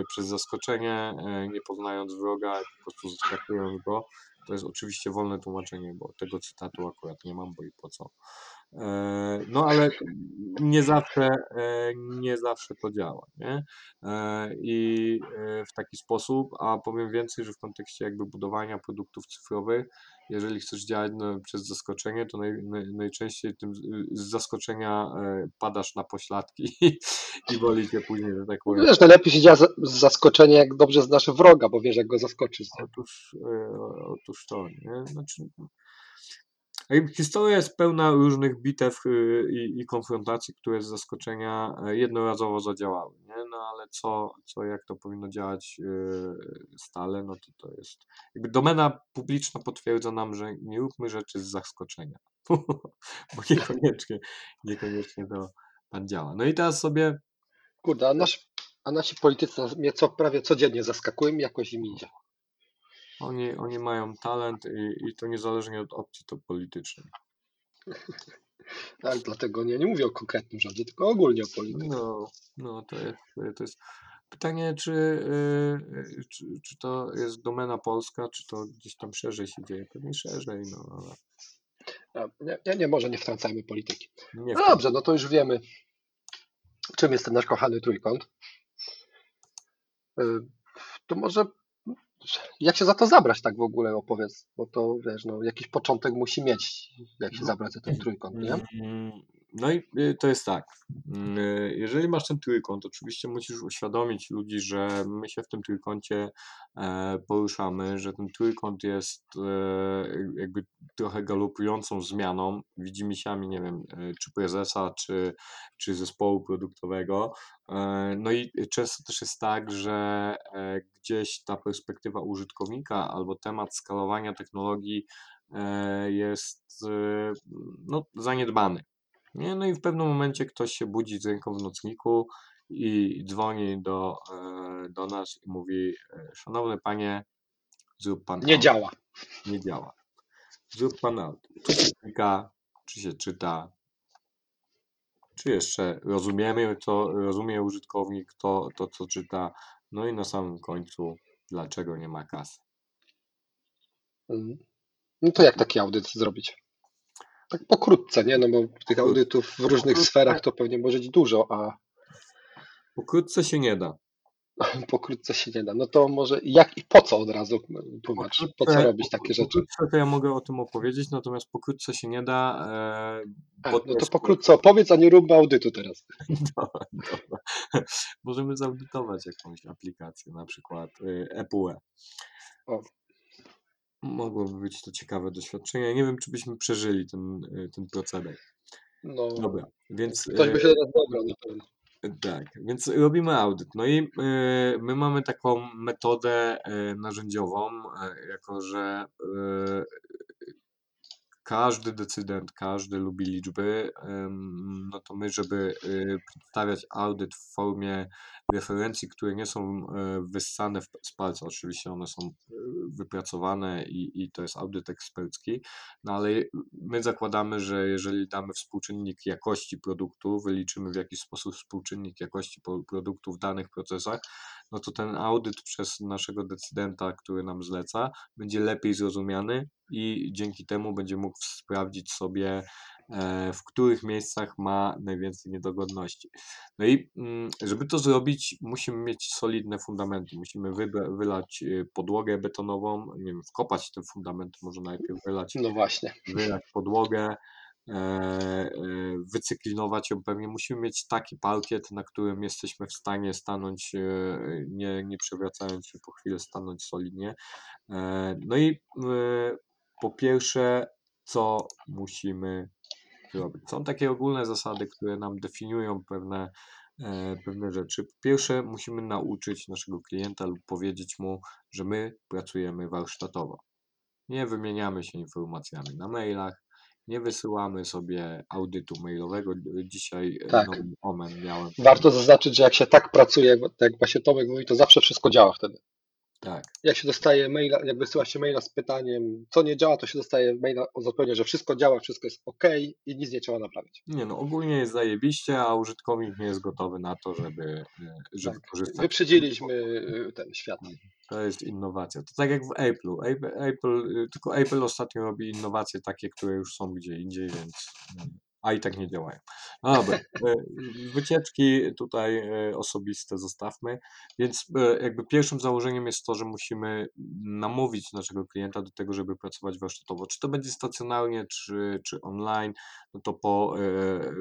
przez zaskoczenie, nie poznając wroga, po prostu zaskakując go. To jest oczywiście wolne tłumaczenie, bo tego cytatu akurat nie mam, bo i po co. E, No ale nie zawsze, e, nie zawsze to działa, nie? E, I w taki sposób, a powiem więcej, że w kontekście jakby budowania produktów cyfrowych, jeżeli chcesz działać no, przez zaskoczenie, to naj, naj, najczęściej tym z, zaskoczenia padasz na pośladki i boli cię później, że tak powiem. Wiesz, najlepiej się działa z zaskoczenia, jak dobrze znasz wroga, bo wiesz, jak go zaskoczysz. Otóż, otóż to, nie? Znaczy, Historia jest pełna różnych bitew y, i, i konfrontacji, które z zaskoczenia e, jednorazowo zadziałały, nie? No ale co, co jak to powinno działać y, stale, no to to jest jakby domena publiczna potwierdza nam, że nie róbmy rzeczy z zaskoczenia, bo niekoniecznie, niekoniecznie to pan działa. No i teraz sobie Kurde, a, nasz, a nasi politycy mnie co prawie codziennie zaskakują i jakoś im idzie. Oni, oni mają talent i, i to niezależnie od opcji to politycznej. Tak, dlatego nie, nie mówię o konkretnym rządzie, tylko ogólnie o polityce. No, no to jest, to jest pytanie, czy, y, czy, czy to jest domena polska, czy to gdzieś tam szerzej się dzieje? Pewnie szerzej, no ale Nie, nie, nie, może nie wtrącajmy polityki. nie No dobrze, no to już wiemy, czym jest ten nasz kochany trójkąt. Y, To może jak się za to zabrać tak w ogóle opowiedz, bo to wiesz, no jakiś początek musi mieć, jak się zabrać za ten trójkąt, nie? No i y, to jest tak. mm, y, Jeżeli masz ten trójkąt, oczywiście musisz uświadomić ludzi, że my się w tym trójkącie e, poruszamy, że ten trójkąt jest e, jakby trochę galopującą zmianą, widzimisiami, nie wiem, e, czy prezesa, czy, czy zespołu produktowego. No i często też jest tak, że gdzieś ta perspektywa użytkownika albo temat skalowania technologii jest no, zaniedbany. Nie? No i w pewnym momencie ktoś się budzi z ręką w nocniku i dzwoni do, e, do nas i mówi: e, Szanowny panie, zrób pan Nie audit. działa. Nie działa. Zrób pan audit. Czy się klika, czy się czyta, czy jeszcze rozumiemy to, rozumie użytkownik to, to, co czyta. No i na samym końcu, dlaczego nie ma kasy. Mhm. No to jak taki audyt zrobić? Tak pokrótce, nie? No bo tych audytów w różnych Pokrótce. sferach to pewnie może być dużo, a Pokrótce się nie da. pokrótce się nie da. No to może jak i po co od razu tłumacz? Po co robić takie rzeczy? Pokrótce to ja mogę o tym opowiedzieć, natomiast pokrótce się nie da. E, A, bo no to jest- pokrótce opowiedz, a nie róbmy audytu teraz. Dobra, dobra. Możemy zaudytować jakąś aplikację, na przykład y, EPUE. Mogłoby być to ciekawe doświadczenie. Nie wiem, czy byśmy przeżyli ten, y, ten proceder. No, Dobra, więc ktoś by y, się do nas dobrał na pewno. tak, więc robimy audyt. No i y, my mamy taką metodę y, narzędziową, y, jako że każdy decydent, każdy lubi liczby, no to my, żeby przedstawiać audyt w formie referencji, które nie są y, wyssane z palca, oczywiście one są y, wypracowane i, i to jest audyt ekspercki, no ale my zakładamy, że jeżeli damy współczynnik jakości produktu, wyliczymy w jakiś sposób współczynnik jakości produktu w danych procesach, no to ten audyt przez naszego decydenta, który nam zleca, będzie lepiej zrozumiany i dzięki temu będzie mógł sprawdzić sobie, e, w których miejscach ma najwięcej niedogodności. No i mm, żeby to zrobić, musimy mieć solidne fundamenty. Musimy wylać y, podłogę betonową, nie wiem, wkopać ten fundament, może najpierw wylać No właśnie. wylać podłogę, e, e, wycyklinować ją pewnie. Musimy mieć taki parkiet, na którym jesteśmy w stanie stanąć, e, nie, nie przewracając się po chwilę, stanąć solidnie. E, No i e, po pierwsze, co musimy zrobić? Są takie ogólne zasady, które nam definiują pewne, e, pewne rzeczy. Po pierwsze, musimy nauczyć naszego klienta lub powiedzieć mu, że my pracujemy warsztatowo. Nie wymieniamy się informacjami na mailach, nie wysyłamy sobie audytu mailowego. Dzisiaj e, Tak. omen miałem. Warto zaznaczyć, że jak się tak pracuje, tak jak właśnie Tomek mówi, to zawsze wszystko działa wtedy. Tak, Jak się dostaje maila, jak wysyła się maila z pytaniem, co nie działa, to się dostaje maila z odpowiedzią, że wszystko działa, wszystko jest ok i nic nie trzeba naprawić. nie no, ogólnie jest zajebiście, a użytkownik nie jest gotowy na to, żeby, e, żeby Tak. korzystać. Wyprzedziliśmy y, ten świat. To jest innowacja. To tak jak w Apple'u. Apple, Apple, y, tylko Apple ostatnio robi innowacje takie, które już są gdzie indziej, więc y, a i tak nie działają. No dobra, y, wycieczki tutaj y, osobiste zostawmy, więc y, jakby pierwszym założeniem jest to, że musimy namówić naszego klienta do tego, żeby pracować warsztatowo. Czy to będzie stacjonarnie, czy, czy online, no to po,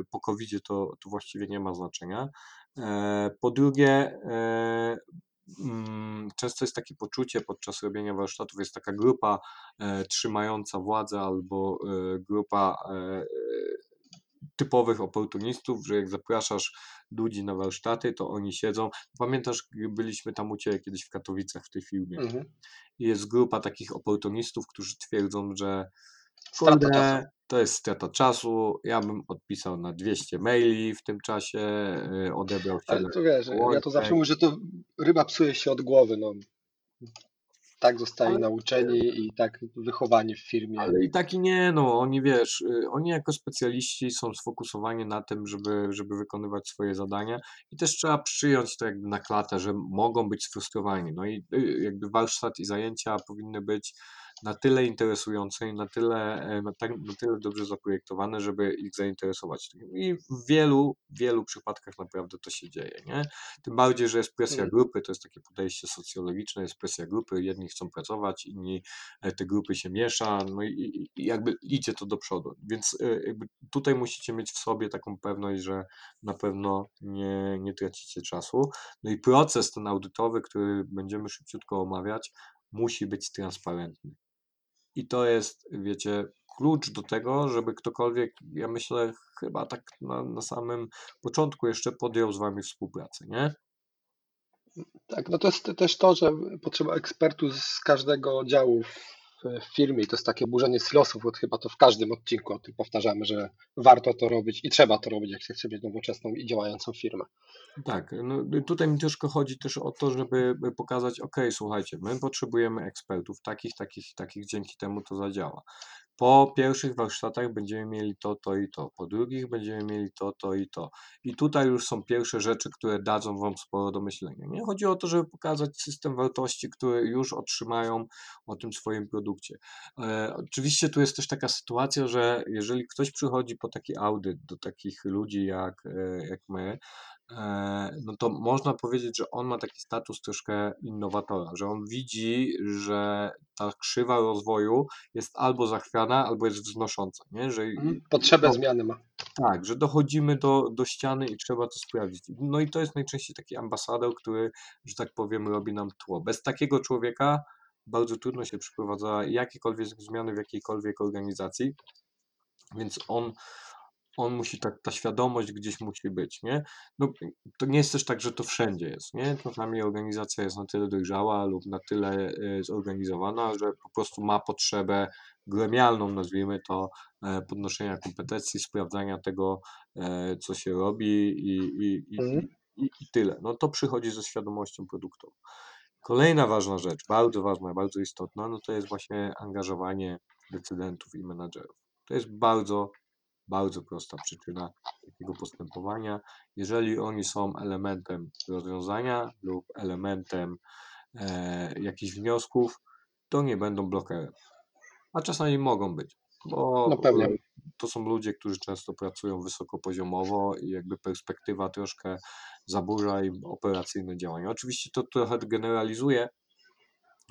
po covid to, to właściwie nie ma znaczenia. E, Po drugie, e, mm, często jest takie poczucie podczas robienia warsztatów, jest taka grupa e, trzymająca władzę albo e, grupa e, typowych oportunistów, że jak zapraszasz ludzi na warsztaty, to oni siedzą. Pamiętasz, byliśmy tam u Ciebie kiedyś w Katowicach w tej firmie. Mhm. Jest grupa takich oportunistów, którzy twierdzą, że kurde, to jest strata czasu, ja bym odpisał na 200 maili w tym czasie, y, odebrał Ale 7 to wiesz, ja to zawsze mówię, że to ryba psuje się od głowy. No. Tak zostali Ale- nauczeni i tak wychowani w firmie. Ale i tak i nie, no oni wiesz, y, oni jako specjaliści są sfokusowani na tym, żeby, żeby wykonywać swoje zadania i też trzeba przyjąć to jakby na klatę, że mogą być sfrustrowani. No i y, jakby warsztat i zajęcia powinny być na tyle interesujące i na tyle, e, na, tak, na tyle dobrze zaprojektowane, żeby ich zainteresować. I w wielu, wielu przypadkach naprawdę to się dzieje, nie? Tym bardziej, że jest presja Mm. grupy, to jest takie podejście socjologiczne, jest presja grupy, jedni chcą pracować, inni e, te grupy się miesza, no i, i jakby idzie to do przodu. Więc e, jakby tutaj musicie mieć w sobie taką pewność, że na pewno nie, nie tracicie czasu. No i proces ten audytowy, który będziemy szybciutko omawiać, musi być transparentny. I to jest, wiecie, klucz do tego, żeby ktokolwiek, ja myślę, chyba tak na, na samym początku jeszcze podjął z wami współpracę, nie? Tak, no to jest też to, że potrzeba ekspertów z każdego działu w firmie i to jest takie burzenie silosów, bo chyba to w każdym odcinku o tym powtarzamy, że warto to robić i trzeba to robić, jak się chce mieć nowoczesną i działającą firmę. Tak, no tutaj mi tylko chodzi też o to, żeby by pokazać, ok, słuchajcie, my potrzebujemy ekspertów takich, takich, takich, dzięki temu to zadziała. Po pierwszych warsztatach będziemy mieli to, to i to, po drugich będziemy mieli to, to i to. I tutaj już są pierwsze rzeczy, które dadzą Wam sporo do myślenia. Nie chodzi o to, żeby pokazać system wartości, które już otrzymają o tym swoim produkcie. E, oczywiście tu jest też taka sytuacja, że jeżeli ktoś przychodzi po taki audyt do takich ludzi jak, e, jak my, no to można powiedzieć, że on ma taki status troszkę innowatora, że on widzi, że ta krzywa rozwoju jest albo zachwiana, albo jest wznosząca, nie? Że Potrzebę no, zmiany ma. tak, że dochodzimy do, do ściany i trzeba to sprawdzić. No i to jest najczęściej taki ambasador, który, że tak powiem, robi nam tło. Bez takiego człowieka bardzo trudno się przeprowadza jakiekolwiek zmiany w jakiejkolwiek organizacji, więc on, on musi, tak, ta świadomość gdzieś musi być, nie? No, to nie jest też tak, że to wszędzie jest, nie? Czasami organizacja jest na tyle dojrzała lub na tyle e, zorganizowana, że po prostu ma potrzebę gremialną, nazwijmy to, e, podnoszenia kompetencji, sprawdzania tego, e, co się robi i, i, i, Mhm. i, i tyle. No to przychodzi ze świadomością produktową. Kolejna ważna rzecz, bardzo ważna, bardzo istotna, no to jest właśnie angażowanie decydentów i menadżerów. To jest bardzo, bardzo prosta przyczyna takiego postępowania. Jeżeli oni są elementem rozwiązania lub elementem e, jakichś wniosków, to nie będą blokerem. A czasami mogą być, bo No pewnie. to są ludzie, którzy często pracują wysokopoziomowo i jakby perspektywa troszkę zaburza im operacyjne działania. Oczywiście to trochę generalizuje,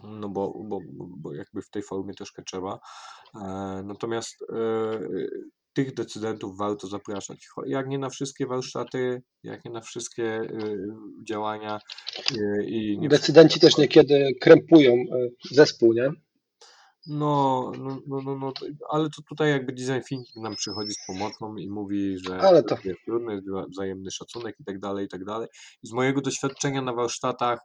no bo, bo, bo jakby w tej formie troszkę trzeba. E, Natomiast e, tych decydentów warto zapraszać. Jak nie na wszystkie warsztaty, jak nie na wszystkie e, działania e, i nie Decydenci też niekiedy krępują e, zespół, nie? No, no, no, no, no, ale to tutaj jakby design thinking nam przychodzi z pomocą i mówi, że Ale to- jest trudny, wzajemny szacunek i tak dalej, i tak dalej. I z mojego doświadczenia na warsztatach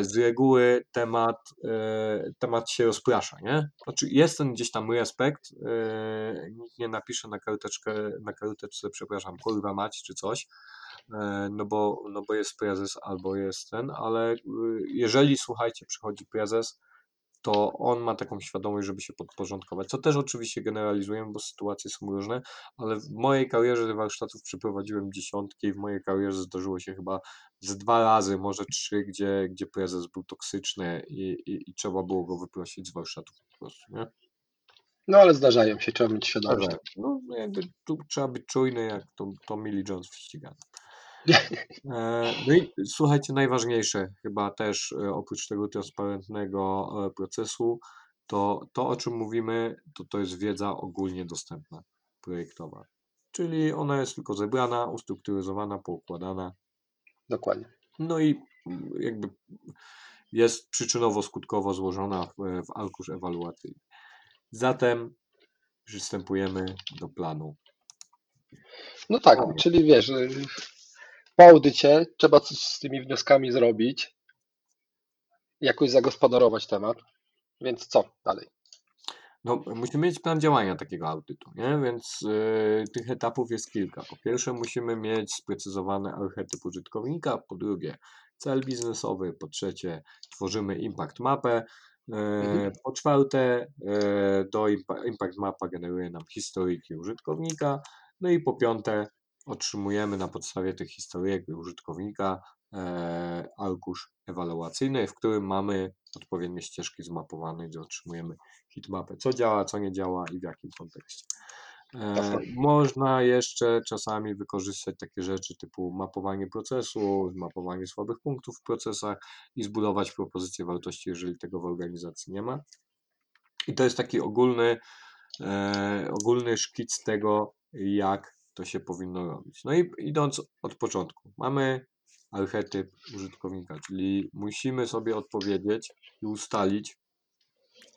z reguły temat, e, temat się rozprasza, nie? Znaczy jest ten gdzieś tam respekt, e, nikt nie napisze na karteczkę, na karteczce, przepraszam, kurwa mać czy coś, e, no bo, no bo jest prezes albo jest ten, ale jeżeli, słuchajcie, przychodzi prezes, to on ma taką świadomość, żeby się podporządkować. Co też oczywiście generalizujemy, bo sytuacje są różne, ale w mojej karierze warsztatów przeprowadziłem dziesiątki i w mojej karierze zdarzyło się chyba z dwa razy, może trzy, gdzie, gdzie prezes był toksyczny i, i, i trzeba było go wyprosić z warsztatów po prostu, nie? No ale zdarzają się, trzeba mieć świadomość. No jakby tu trzeba być czujny jak to, to Millie Jones w ściganiu. E, No i słuchajcie, najważniejsze chyba też e, oprócz tego transparentnego e, procesu, to to o czym mówimy, to to jest wiedza ogólnie dostępna, projektowa. Czyli ona jest tylko zebrana, ustrukturyzowana, poukładana, Dokładnie. no i mm, jakby jest przyczynowo-skutkowo złożona w, w arkusz ewaluacyjny. Zatem przystępujemy do planu. No tak, czyli wiesz, po audycie trzeba coś z tymi wnioskami zrobić, jakoś zagospodarować temat. Więc co dalej? No, musimy mieć plan działania takiego audytu, nie? Więc y, tych etapów jest kilka. Po pierwsze, musimy mieć sprecyzowany archetyp użytkownika, po drugie, cel biznesowy, po trzecie, tworzymy impact mapę, y, Mhm. po czwarte, y, do impa- impact mapa generuje nam historyjki użytkownika, no i po piąte, otrzymujemy na podstawie tych historyjek użytkownika e, arkusz ewaluacyjny, w którym mamy odpowiednie ścieżki zmapowane, gdzie otrzymujemy hitmapę, co działa, co nie działa i w jakim kontekście. E, można jeszcze czasami wykorzystać takie rzeczy typu mapowanie procesu, mapowanie słabych punktów w procesach i zbudować propozycję wartości, jeżeli tego w organizacji nie ma. I to jest taki ogólny, e, ogólny szkic tego, jak to się powinno robić. No i idąc od początku, mamy archetyp użytkownika, czyli musimy sobie odpowiedzieć i ustalić,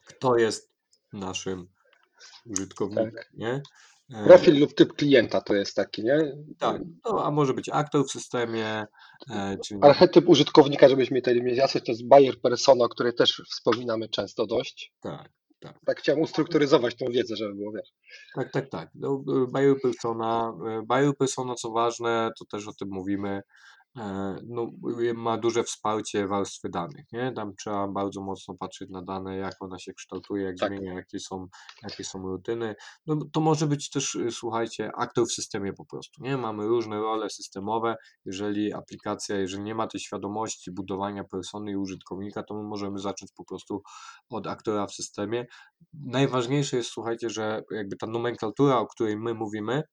kto jest naszym użytkownikiem, Tak. nie? E, Profil lub typ klienta to jest taki, nie? tak, no, a może być aktor w systemie, e, czyli Archetyp użytkownika, żebyśmy mieli jasność, to jest buyer persona, o której też wspominamy często dość. tak, Tak chciałem ustrukturyzować tą wiedzę, żeby było wiesz. Tak, tak, tak. No, y, Buyer persona, y, buyer persona, co ważne, to też o tym mówimy, no, y, ma duże wsparcie warstwy danych, nie? Tam trzeba bardzo mocno patrzeć na dane, jak ona się kształtuje, jak Tak. zmienia, jakie są, jakie są rutyny. No, to może być też, y, słuchajcie, aktor w systemie po prostu, nie? Mamy różne role systemowe. Jeżeli aplikacja, jeżeli nie ma tej świadomości budowania persony i użytkownika, to my możemy zacząć po prostu od aktora w systemie. Najważniejsze jest, słuchajcie, że jakby ta nomenklatura, o której my mówimy,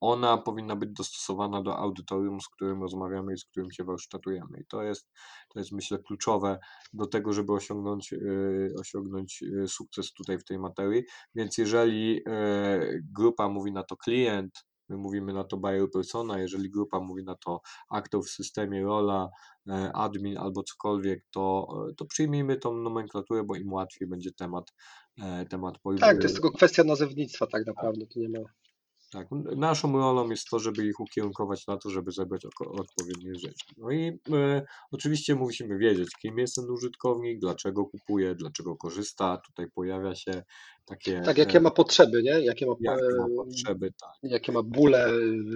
ona powinna być dostosowana do audytorium, z którym rozmawiamy i z którym się warsztatujemy. I to jest, to jest myślę kluczowe do tego, żeby osiągnąć, yy, osiągnąć yy, sukces tutaj w tej materii. Więc jeżeli yy, grupa mówi na to klient, my mówimy na to buyer persona, jeżeli grupa mówi na to aktor w systemie, rola, e, admin albo cokolwiek, to, e, to przyjmijmy tą nomenklaturę, bo im łatwiej będzie temat, e, temat pojmu. Tak, to jest tylko kwestia nazewnictwa tak naprawdę, to nie ma... Tak, naszą rolą jest to, żeby ich ukierunkować na to, żeby zebrać odpowiednie rzeczy. No i e, oczywiście musimy wiedzieć, kim jest ten użytkownik, dlaczego kupuje, dlaczego korzysta. Tutaj pojawia się takie. Tak, jakie e, ma potrzeby, nie? Jakie ma, jakie ma e, potrzeby, tak. jakie ma bóle,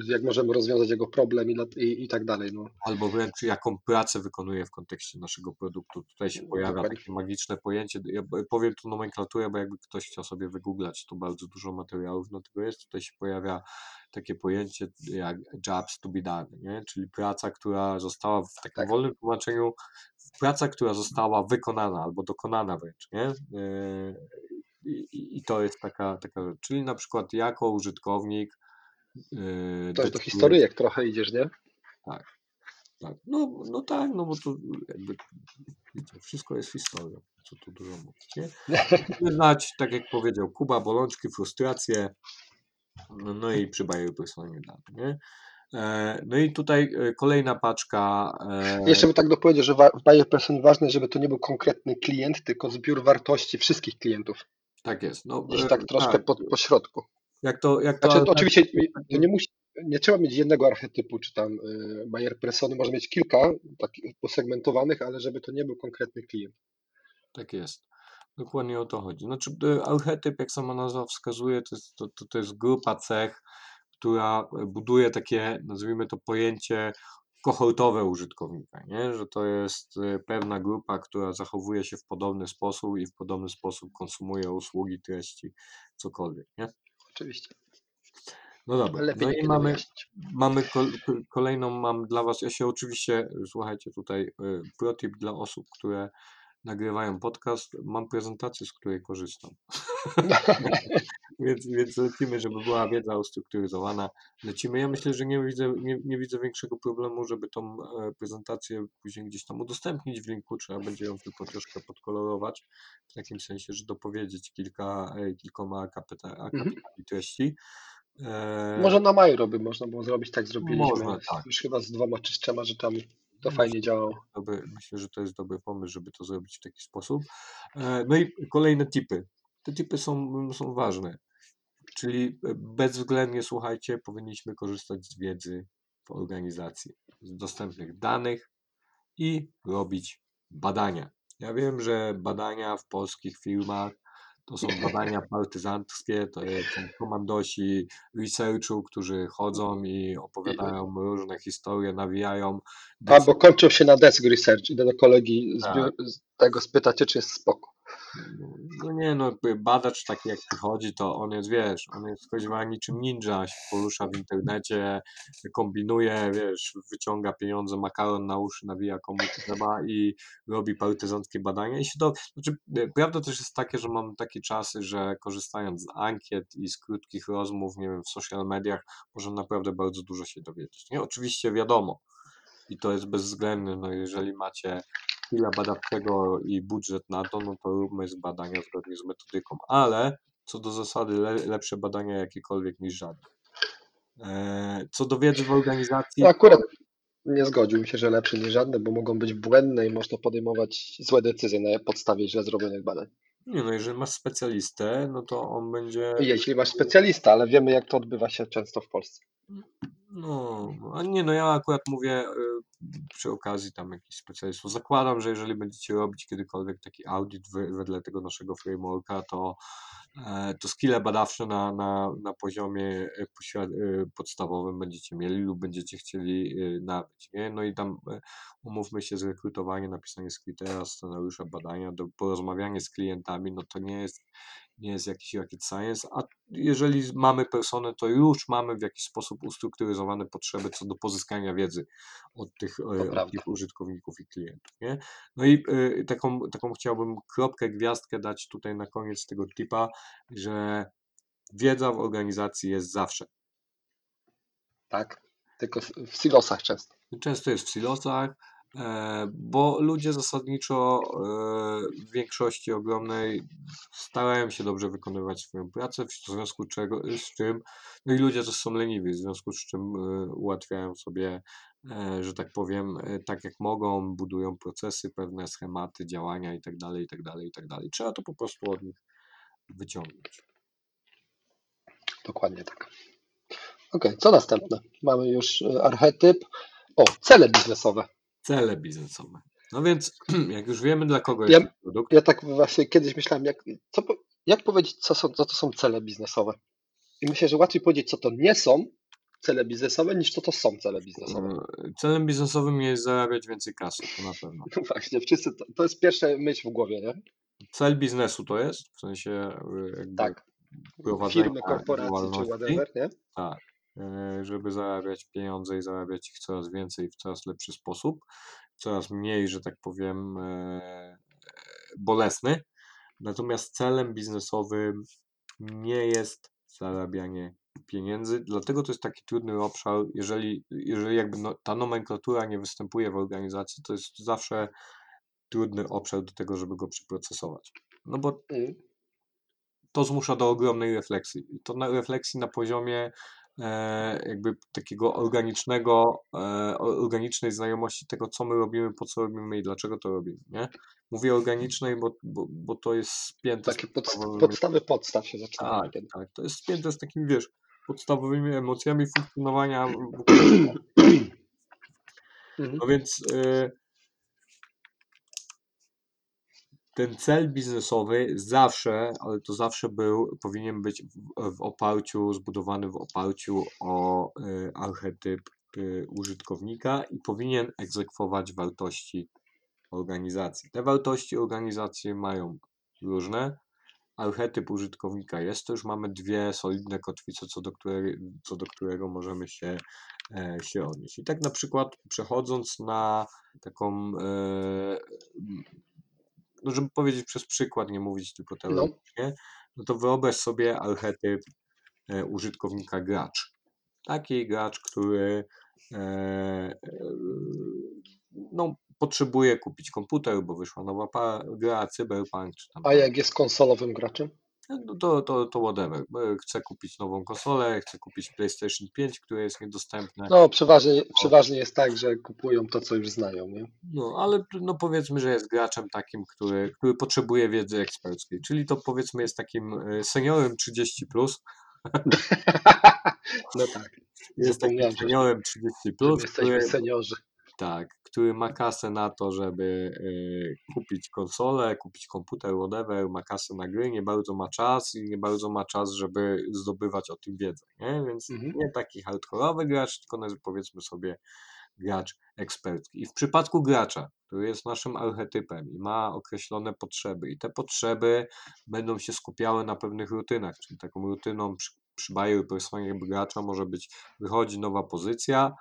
jak możemy rozwiązać jego problem i, i, i tak dalej. No. Albo wręcz jaką pracę wykonuje w kontekście naszego produktu. Tutaj się pojawia Dokładnie. takie magiczne pojęcie. Ja powiem tu nomenklaturę, bo jakby ktoś chciał sobie wygooglać, to bardzo dużo materiałów na tego jest. Tutaj się pojawia takie pojęcie jak jobs to be done, nie? czyli praca, która została w takim Tak. wolnym tłumaczeniu, praca, która została wykonana albo dokonana wręcz. Nie? I, I to jest taka, taka rzecz. Czyli na przykład jako użytkownik. Yy, To jest do historyjek trochę idziesz, nie? tak. No, no tak, no bo to jakby wszystko jest historią, co tu dużo mówić, nie? Znać, tak jak powiedział Kuba, bolączki, frustracje, no, no i przy Bayer personalnie dane, nie? E, no i tutaj e, kolejna paczka, e, Jeszcze bym tak dopowiedział, że buyer person ważne, żeby to nie był konkretny klient, tylko zbiór wartości wszystkich klientów. Tak jest, no, Gdzieś e, tak troszkę tak, po, po środku. jak to, jak to, Znaczy, ale- oczywiście to nie musi, nie trzeba mieć jednego archetypu, czy tam y, buyer persony, może mieć kilka takich posegmentowanych, ale żeby to nie był konkretny klient. Tak jest. Dokładnie o to chodzi. Znaczy, e, archetyp, jak sama nazwa wskazuje, to jest, to, to, to jest grupa cech, która buduje takie, nazwijmy to pojęcie kohortowe użytkownika, nie? że to jest e, pewna grupa, która zachowuje się w podobny sposób i w podobny sposób konsumuje usługi, treści, cokolwiek. Nie? Oczywiście. No dobra, Lepiej no i mamy, mamy kol- kol- kolejną, mam dla Was, ja się oczywiście, słuchajcie tutaj, y, protip dla osób, które nagrywają podcast, mam prezentację, z której korzystam. Więc, więc lecimy, żeby była wiedza ustrukturyzowana. Lecimy. Ja myślę, że nie widzę, nie, nie widzę większego problemu, żeby tą e, prezentację później gdzieś tam udostępnić w linku. Trzeba będzie ją tylko troszkę podkolorować, w takim sensie, że dopowiedzieć kilka, e, kilkoma akapita, akapitami treści. E, Może na Majro by można było zrobić, tak zrobiliśmy Można, tak. już chyba z dwoma czy z trzema rzeczami. To fajnie działało. dobry, myślę, że to jest dobry pomysł, żeby to zrobić w taki sposób. E, No i kolejne tipy. Te tipy są, są ważne. Czyli e, bezwzględnie, słuchajcie, powinniśmy korzystać z wiedzy w organizacji, z dostępnych danych i robić badania. Ja wiem, że badania w polskich firmach to są badania partyzanckie, to jest- są komandosi researchu, którzy chodzą i opowiadają różne historie, nawijają. Albo kończą się na desk research. Idę do kolegi z, Tak. z tego spytacie, czy jest spoko. No nie no, badacz taki jak przychodzi, to on jest, wiesz, on jest choćby niczym ninja, się porusza w internecie, kombinuje, wiesz, wyciąga pieniądze, makaron na uszy, nawija komu trzeba i robi partyzanckie badania. I się to, znaczy, e, prawda też jest takie, że mam takie czasy, że korzystając z ankiet i z krótkich rozmów, nie wiem, w social mediach, możemy naprawdę bardzo dużo się dowiedzieć. Nie, oczywiście wiadomo, i to jest bezwzględne, no jeżeli macie chwilę badawczego i budżet na to, no to róbmy z badania zgodnie z metodyką, ale co do zasady le, lepsze badania jakiekolwiek niż żadne. E, Co do wiedzy w organizacji, No akurat nie zgodził mi się, że lepsze niż żadne, bo mogą być błędne i można podejmować złe decyzje na podstawie źle zrobionych badań. nie no, jeżeli masz specjalistę, no to on będzie, Jeśli masz specjalista, ale wiemy, jak to odbywa się często w Polsce. No, a nie no, ja akurat mówię y, przy okazji tam jakichś specjalistów. Zakładam, że jeżeli będziecie robić kiedykolwiek taki audyt we- wedle tego naszego frameworka, to e, to skille badawcze na, na, na poziomie e, e, podstawowym będziecie mieli lub będziecie chcieli nabyć. Nie? No i tam umówmy się, zrekrutowanie, napisanie scriptera, scenariusza badania, do, porozmawianie z klientami, no to nie jest, nie jest jakiś rocket science, a jeżeli mamy personę, to już mamy w jakiś sposób ustrukturyzowane potrzeby co do pozyskania wiedzy od tych, e, od tych użytkowników i klientów. Nie? No i y, taką, taką chciałbym kropkę, gwiazdkę dać tutaj na koniec tego tipa, że wiedza w organizacji jest zawsze. Tak? Tylko w silosach często. Często jest w silosach, bo ludzie zasadniczo e, w większości ogromnej starają się dobrze wykonywać swoją pracę, w związku czego, z czym, no i ludzie też są leniwi, w związku z czym e, ułatwiają sobie, e, że tak powiem, e, tak jak mogą, budują procesy, pewne schematy, działania itd., itd., itd. Trzeba to po prostu od nich wyciągnąć. Dokładnie tak. Ok, co następne? Mamy już e, archetyp. O, cele biznesowe. Cele biznesowe. No więc, jak już wiemy, dla kogo Ja- jest ten produkt, Ja tak właśnie kiedyś myślałem, jak, co, jak powiedzieć, co, są, co to są cele biznesowe. I myślę, że łatwiej powiedzieć, co to nie są cele biznesowe, niż co to są cele biznesowe. e, celem biznesowym jest zarabiać więcej kasy, to na pewno. No Właśnie, wszyscy, to, to jest pierwsza myśl w głowie, nie? Cel biznesu to jest, w sensie e, jakby Tak. prowadzenia Firmy, korporacje czy whatever, nie? tak, żeby zarabiać pieniądze i zarabiać ich coraz więcej w coraz lepszy sposób, coraz mniej, że tak powiem, e, bolesny. Natomiast celem biznesowym nie jest zarabianie pieniędzy, dlatego to jest taki trudny obszar, jeżeli, jeżeli jakby no, ta nomenklatura nie występuje w organizacji, to jest zawsze trudny obszar do tego, żeby go przeprocesować. No bo Mm. to zmusza do ogromnej refleksji. I to na refleksji na poziomie e, jakby takiego organicznego, e, organicznej znajomości tego, co my robimy, po co robimy i dlaczego to robimy, nie? Mówię organicznej, bo, bo, bo to jest spięte z Takie pod, podstawowymi- podstawy podstaw się zaczynają tak, tak, to jest spięte z takimi, wiesz, podstawowymi emocjami funkcjonowania Mhm. No więc y, ten cel biznesowy zawsze, ale to zawsze był, powinien być w, oparciu, zbudowany w oparciu o y, archetyp y, użytkownika i powinien egzekwować wartości organizacji. Te wartości organizacji mają różne. Archetyp użytkownika jest, to już mamy dwie solidne kotwice, co do, której, co do którego możemy się, e, się odnieść. I tak na przykład przechodząc na taką, e, no żeby powiedzieć przez przykład, nie mówić tylko teoretycznie, no to wyobraź sobie archetyp e, użytkownika gracz. Taki gracz, który e, e, no, potrzebuje kupić komputer, bo wyszła nowa gra, cyberpunk, czy tam A jak jest konsolowym graczem? No to, to, to whatever. Chcę kupić nową konsolę, chcę kupić PlayStation 5, które jest niedostępne. No, przeważnie, przeważnie jest tak, że kupują to, co już znają, nie? No, ale no powiedzmy, że jest graczem takim, który, który potrzebuje wiedzy eksperckiej. Czyli to powiedzmy jest takim e, seniorem 30, plus, No tak, jest takim seniorem 30, że plus, który, seniorzy. tak, który ma kasę na to, żeby e, kupić konsolę, kupić komputer, whatever, ma kasę na gry, nie bardzo ma czas i nie bardzo ma czas, żeby zdobywać o tym wiedzę, nie? Więc Mhm. nie taki hardkorowy gracz, tylko powiedzmy sobie gracz ekspercki. I w przypadku gracza, który jest naszym archetypem i ma określone potrzeby, i te potrzeby będą się skupiały na pewnych rutynach, czyli taką rutyną przy, przy buyer personie gracza może być, wychodzi nowa pozycja,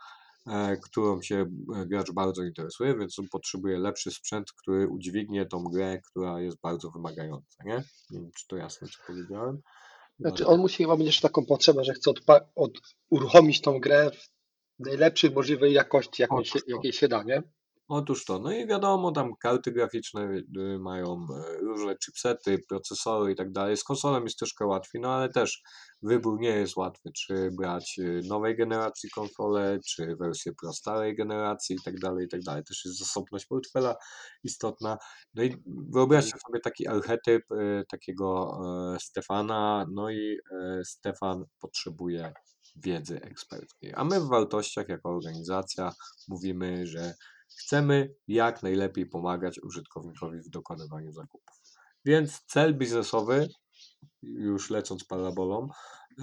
którą się e, gracz bardzo interesuje, więc on potrzebuje lepszy sprzęt, który udźwignie tą grę, która jest bardzo wymagająca, nie? Nie wiem, czy to jasne, co powiedziałem. Znaczy, on musi chyba mieć taką potrzebę, że chce od, uruchomić tą grę w najlepszej możliwej jakości, jaką się, jakiej się da, nie? Otóż to, no i wiadomo, tam karty graficzne y, mają e, różne chipsety, procesory i tak dalej. Z konsolą jest troszkę łatwiej, no ale też wybór nie jest łatwy, czy brać y, nowej generacji konsole, czy wersję pro starej generacji i tak dalej, i tak dalej. Też jest zasobność portfela istotna. No i wyobraźcie sobie taki archetyp e, takiego e, Stefana, no i e, Stefan potrzebuje wiedzy eksperckiej. A my w wartościach jako organizacja mówimy, że chcemy jak najlepiej pomagać użytkownikowi w dokonywaniu zakupów. Więc cel biznesowy, już lecąc parabolą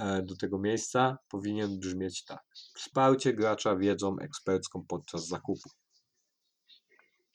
e, do tego miejsca, powinien brzmieć tak. Wsparcie gracza wiedzą ekspercką podczas zakupu.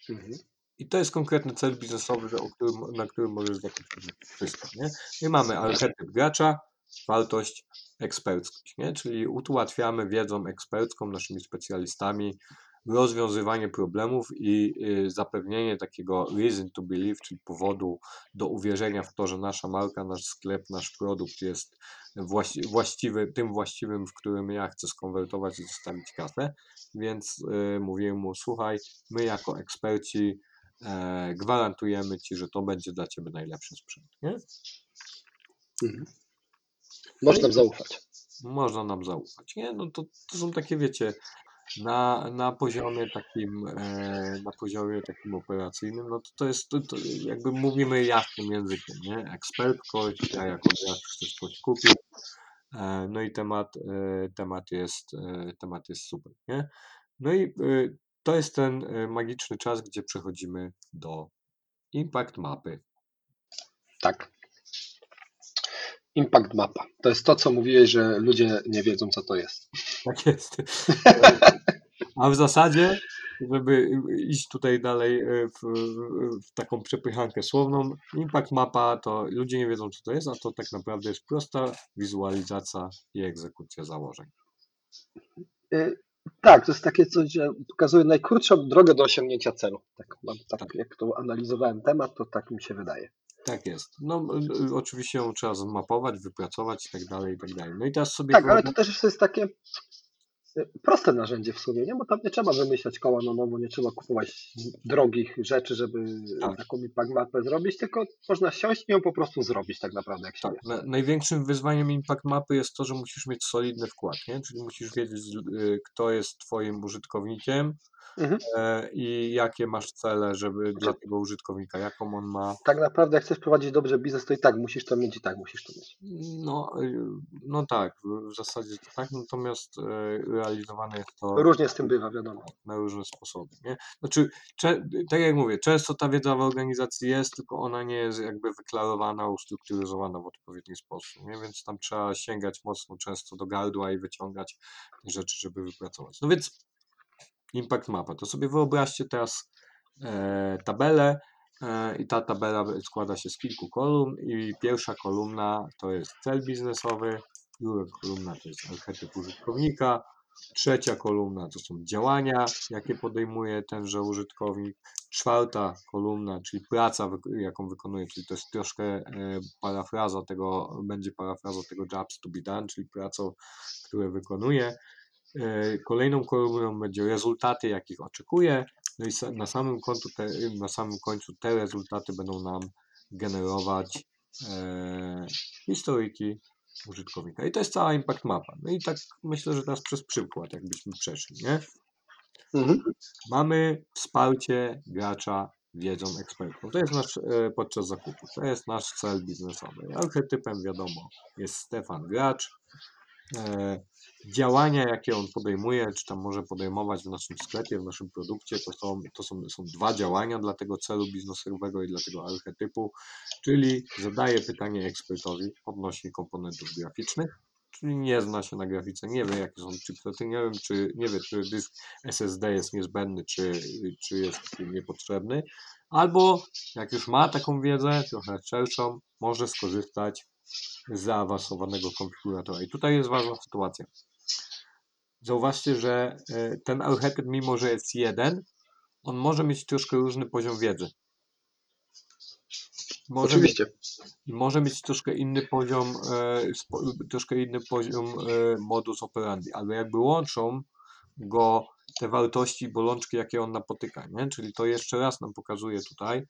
Mhm. I to jest konkretny cel biznesowy, którym, na którym możesz zakupić wszystko. Nie? I mamy archetyp gracza, wartość eksperckość, nie? czyli ułatwiamy wiedzą ekspercką, naszymi specjalistami rozwiązywanie problemów i y, zapewnienie takiego reason to believe, czyli powodu do uwierzenia w to, że nasza marka, nasz sklep, nasz produkt jest właści- właściwy, tym właściwym, w którym ja chcę skonwertować i zostawić kasę. Więc y, mówiłem mu, słuchaj, my jako eksperci e, gwarantujemy Ci, że to będzie dla Ciebie najlepszy sprzęt. Nie? Mhm. Można nam zaufać. Można nam zaufać. Nie? No to, to są takie, wiecie, na, na poziomie takim, e, na poziomie takim operacyjnym, no to, to jest, to, to jakby mówimy jasnym językiem, nie? Ekspertkość, ja jako gracz chcę coś kupić, e, no i temat, e, temat jest, temat jest super, nie? No i to jest ten magiczny czas, gdzie przechodzimy do impact mapy. Tak. Impact mapa. To jest to, co mówiłeś, że ludzie nie wiedzą, co to jest. Tak jest. A w zasadzie, żeby iść tutaj dalej e, w, w taką przepychankę słowną, impact mapa to ludzie nie wiedzą, co to jest, a to tak naprawdę jest prosta wizualizacja i egzekucja założeń. Y, Tak, to jest takie coś, że pokazuje najkrótszą drogę do osiągnięcia celu. Tak, mam, tak Tak. jak to analizowałem temat, to tak mi się wydaje. Tak jest. No oczywiście ją trzeba zmapować, wypracować i tak dalej, i tak dalej. No i teraz sobie Tak, ale to też jest takie proste narzędzie w sumie, nie? Bo tam nie trzeba wymyślać koła na nowo, nie trzeba kupować drogich rzeczy, żeby Tak. taką impact mapę zrobić, tylko można siąść i ją po prostu zrobić tak naprawdę, jak się Tak, na, największym wyzwaniem impact mapy jest to, że musisz mieć solidny wkład, nie? Czyli musisz wiedzieć, y, kto jest twoim użytkownikiem Mhm. e, i jakie masz cele, żeby dla tego użytkownika, jaką on ma. Tak naprawdę, jak chcesz prowadzić dobrze biznes, to i tak musisz to mieć, i tak musisz to mieć. No, y, no tak, w zasadzie to tak, natomiast e, realizowane jest to Różnie z tym bywa, wiadomo. na różne sposoby, nie? Znaczy, cze, tak jak mówię, często ta wiedza w organizacji jest, tylko ona nie jest jakby wyklarowana, ustrukturyzowana w odpowiedni sposób, nie? Więc tam trzeba sięgać mocno często do gardła i wyciągać rzeczy, żeby wypracować. No więc impact mapa, to sobie wyobraźcie teraz e, tabelę e, i ta tabela składa się z kilku kolumn i pierwsza kolumna to jest cel biznesowy, druga kolumna to jest archetyp użytkownika, Trzecia kolumna to są działania, jakie podejmuje tenże użytkownik. Czwarta kolumna, czyli praca, jaką wykonuje, czyli to jest troszkę e, parafraza tego, będzie parafraza tego jobs to be done, czyli pracą, które wykonuje. E, Kolejną kolumną będzie rezultaty, jakich oczekuje. No i na samym, końcu te, na samym końcu te rezultaty będą nam generować e, historyjki użytkownika. I to jest cała impact mapa. No i tak myślę, że teraz przez przykład, jakbyśmy przeszli, nie? Mhm. Mamy wsparcie gracza wiedzą ekspertów. To jest nasz e, podczas zakupu. To jest nasz cel biznesowy. Archetypem wiadomo jest Stefan Gracz. E, działania, jakie on podejmuje, czy tam może podejmować w naszym sklepie, w naszym produkcie, to są, to są, są dwa działania dla tego celu biznesowego i dla tego archetypu, czyli zadaje pytanie ekspertowi odnośnie komponentów graficznych, czyli nie zna się na grafice, nie wie jakie są chipsety, nie wiem czy, nie wie czy dysk SSD jest niezbędny, czy, czy jest niepotrzebny, albo jak już ma taką wiedzę, trochę szerszą, może skorzystać zaawansowanego konfiguratora. I tutaj jest ważna sytuacja. Zauważcie, że e, ten archetyp, mimo że jest jeden, on może mieć troszkę różny poziom wiedzy. Może mieć, Oczywiście. i może mieć troszkę inny poziom, e, troszkę inny poziom e, modus operandi, ale jakby łączą go te wartości bolączki, jakie on napotyka, nie? Czyli to jeszcze raz nam pokazuje tutaj,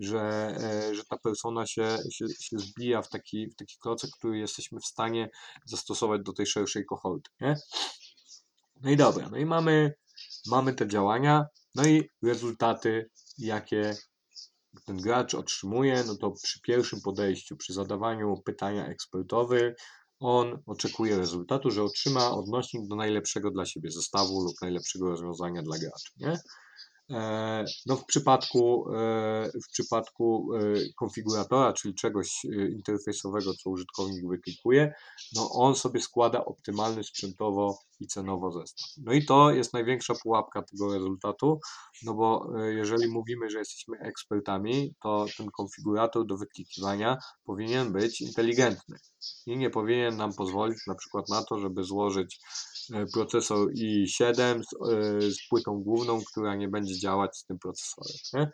że, e, że ta persona się, się, się zbija w taki, w taki klocek, który jesteśmy w stanie zastosować do tej szerszej kohorty, nie? No i dobra, no i mamy, mamy te działania, no i rezultaty, jakie ten gracz otrzymuje, no to przy pierwszym podejściu, przy zadawaniu pytania ekspertowy, on oczekuje rezultatu, że otrzyma odnośnik do najlepszego dla siebie zestawu lub najlepszego rozwiązania dla graczy. Nie? E, No w przypadku, e, w przypadku e, konfiguratora, czyli czegoś interfejsowego, co użytkownik wyklikuje, no on sobie składa optymalny sprzętowo i cenowo zestaw. No i to jest największa pułapka tego rezultatu, no bo e, jeżeli mówimy, że jesteśmy ekspertami, to ten konfigurator do wyklikiwania powinien być inteligentny i nie powinien nam pozwolić na przykład na to, żeby złożyć e, procesor i7 z, e, z płytą główną, która nie będzie działać z tym procesorem. Nie?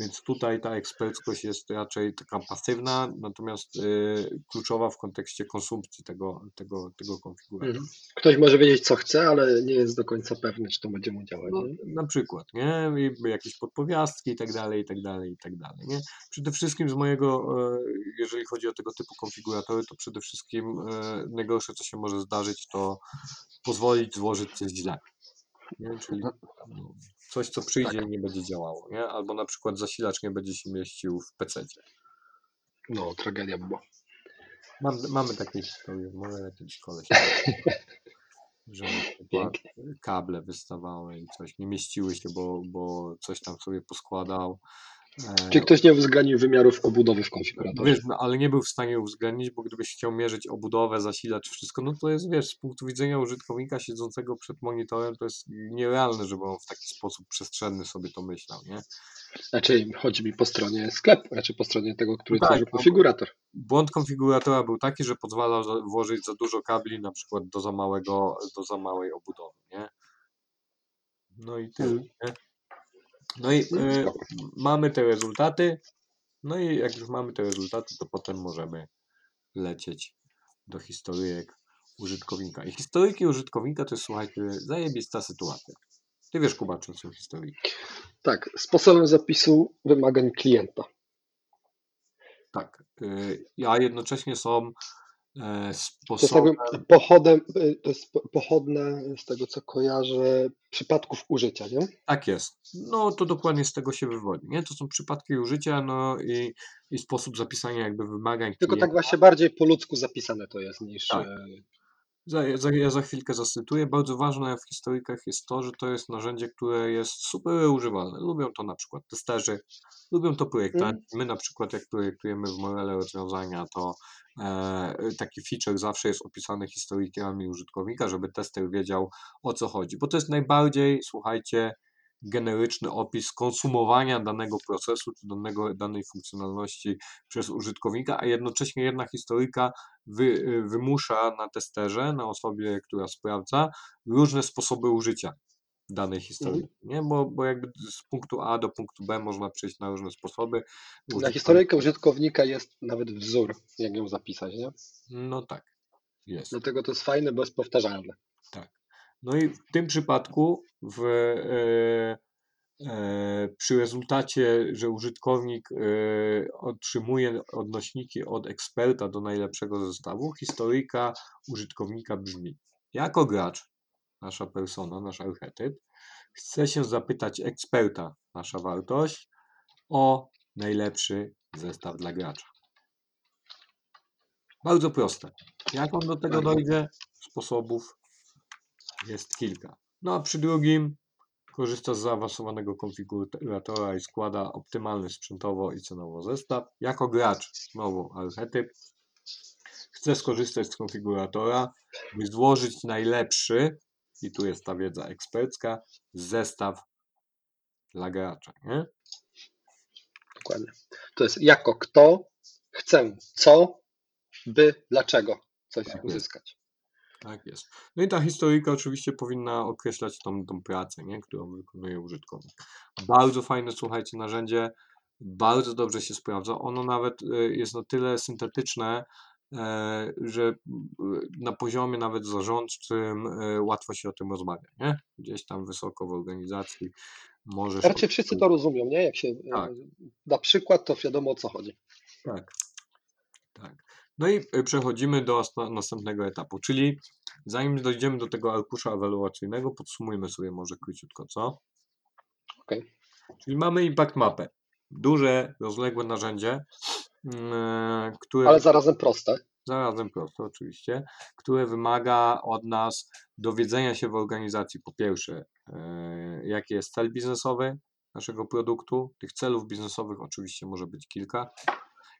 Więc tutaj ta eksperckość jest raczej taka pasywna, natomiast y, kluczowa w kontekście konsumpcji tego, tego, tego konfiguratora. Mhm. Ktoś może wiedzieć, co chce, ale nie jest do końca pewny, czy to będzie mu działać. No, na przykład, nie? I jakieś podpowiastki i tak dalej, i tak dalej, i tak dalej, nie? Przede wszystkim z mojego, e, jeżeli chodzi o tego typu konfiguratory, to przede wszystkim e, najgorsze, co się może zdarzyć, to pozwolić złożyć coś źle. Nie? Czyli no, coś, co przyjdzie i nie będzie działało, nie? Albo na przykład zasilacz nie będzie się mieścił w PC. No, tragedia by była. Mam, mamy takie historie, może na szkole się że kable wystawały i coś, nie mieściły się, bo, bo coś tam sobie poskładał. E, Czy ktoś nie uwzględnił wymiarów obudowy w konfiguratorze? wiesz, no, ale nie był w stanie uwzględnić, bo gdybyś chciał mierzyć obudowę, zasilacz, wszystko, no to jest, wiesz, z punktu widzenia użytkownika siedzącego przed monitorem, to jest nierealne, żeby on w taki sposób przestrzenny sobie to myślał, nie? Znaczy, chodzi mi po stronie sklepu, raczej po stronie tego, który tak, tworzy no. konfigurator. Błąd konfiguratora był taki, że pozwalał włożyć za dużo kabli, na przykład do za małego, do za małej obudowy, nie? No i tyle, Mhm. nie? No i spoko. mamy te rezultaty, no i jak już mamy te rezultaty, to potem możemy lecieć do historyjek użytkownika. I historyjki użytkownika to jest, słuchajcie, zajebista sytuacja. Ty wiesz, Kuba, czym są historyjki. Tak, sposobem zapisu wymagań klienta. Tak. y, A jednocześnie są e, To jest pochodem, y, to jest po- pochodne z tego, co kojarzę, przypadków użycia, nie? Tak jest. No to dokładnie z tego się wywodzi. Nie? To są przypadki użycia, no i, i sposób zapisania jakby wymagań Tylko tak klienta. właśnie bardziej po ludzku zapisane to jest niż. Tak. Za, za, ja za chwilkę zacytuję. Bardzo ważne w historykach jest to, że to jest narzędzie, które jest super używalne. Lubią to na przykład testerzy, lubią to projektanci. My na przykład jak projektujemy w Morele rozwiązania, to e, taki feature zawsze jest opisany historykami użytkownika, żeby tester wiedział o co chodzi. Bo to jest najbardziej, słuchajcie, generyczny opis konsumowania danego procesu czy danego, danej funkcjonalności przez użytkownika, a jednocześnie jedna historyka wy, wymusza na testerze, na osobie, która sprawdza, różne sposoby użycia danej historii. Nie? Bo, bo jakby z punktu A do punktu B można przejść na różne sposoby. Na historyjkę użytkownika jest nawet wzór, jak ją zapisać, nie? No tak, jest. Dlatego to jest fajne, bo jest powtarzalne. No i w tym przypadku w, e, e, przy rezultacie, że użytkownik e, otrzymuje odnośniki od eksperta do najlepszego zestawu, historyjka użytkownika brzmi: Jako gracz, nasza persona, nasz archetyp, chce się zapytać eksperta, nasza wartość, o najlepszy zestaw dla gracza. Bardzo proste. Jak on do tego dojdzie? Sposobów jest kilka. No a przy drugim korzysta z zaawansowanego konfiguratora i składa optymalny sprzętowo i cenowo zestaw. Jako gracz, znowu archetyp, chce skorzystać z konfiguratora, by złożyć najlepszy, i tu jest ta wiedza ekspercka, zestaw dla gracza. Nie? Dokładnie. To jest jako kto, chcę co, by, dlaczego coś Tak uzyskać. Tak jest. No i ta historyjka oczywiście powinna określać tą, tą pracę, nie? którą wykonuje użytkownik. Bardzo fajne, słuchajcie, narzędzie, bardzo dobrze się sprawdza. Ono nawet y, jest na tyle syntetyczne, e, że y, na poziomie nawet zarządczym łatwo się o tym rozmawia, nie? Gdzieś tam wysoko w organizacji możesz... Raczej wszyscy to rozumią, nie? Jak się Tak. e, da przykład, to wiadomo o co chodzi. Tak. No i y, przechodzimy do następnego etapu, czyli zanim dojdziemy do tego arkusza ewaluacyjnego, podsumujmy sobie może króciutko, co? Okej. Czyli mamy impact mapę. Duże, rozległe narzędzie, mm, które Ale zarazem proste. zarazem proste oczywiście, które wymaga od nas dowiedzenia się w organizacji po pierwsze, e, jaki jest cel biznesowy naszego produktu. Tych celów biznesowych oczywiście może być kilka.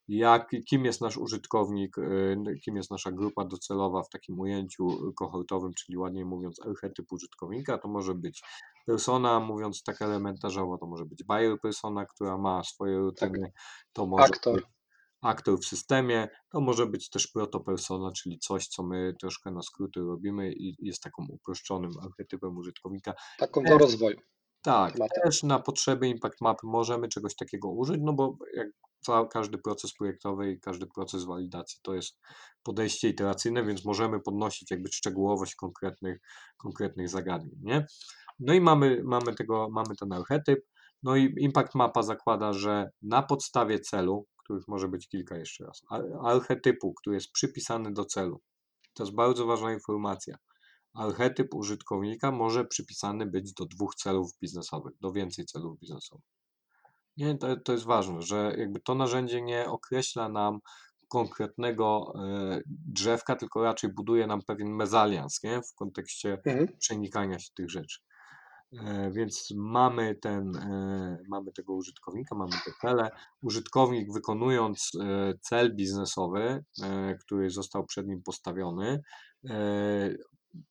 Jak, kim jest nasz użytkownik, y, kim jest nasza grupa docelowa w takim ujęciu kohortowym, czyli ładniej mówiąc archetyp użytkownika, to może być persona, mówiąc tak elementarzowo, to może być buyer persona, która ma swoje rutyny, to może Aktor. aktor w systemie, to może być też protopersona, czyli coś, co my troszkę na skróty robimy i jest taką uproszczonym archetypem użytkownika. Taką do rozwoju. Tak, Mapy. też na potrzeby impact mapy możemy czegoś takiego użyć, no bo jak każdy proces projektowy i każdy proces walidacji to jest podejście iteracyjne, więc możemy podnosić jakby szczegółowość konkretnych, konkretnych zagadnień, nie? No i mamy, mamy, tego, mamy ten archetyp, no i impact mapa zakłada, że na podstawie celu, których może być kilka jeszcze raz, ar- archetypu, który jest przypisany do celu, to jest bardzo ważna informacja. Archetyp użytkownika może przypisany być do dwóch celów biznesowych, do więcej celów biznesowych. Nie, to, to jest ważne, że jakby to narzędzie nie określa nam konkretnego e, drzewka, tylko raczej buduje nam pewien mezalians nie? w kontekście Mhm. przenikania się tych rzeczy. E, Więc mamy, ten, e, mamy tego użytkownika, mamy te cele. Użytkownik wykonując cel biznesowy, który został przed nim postawiony,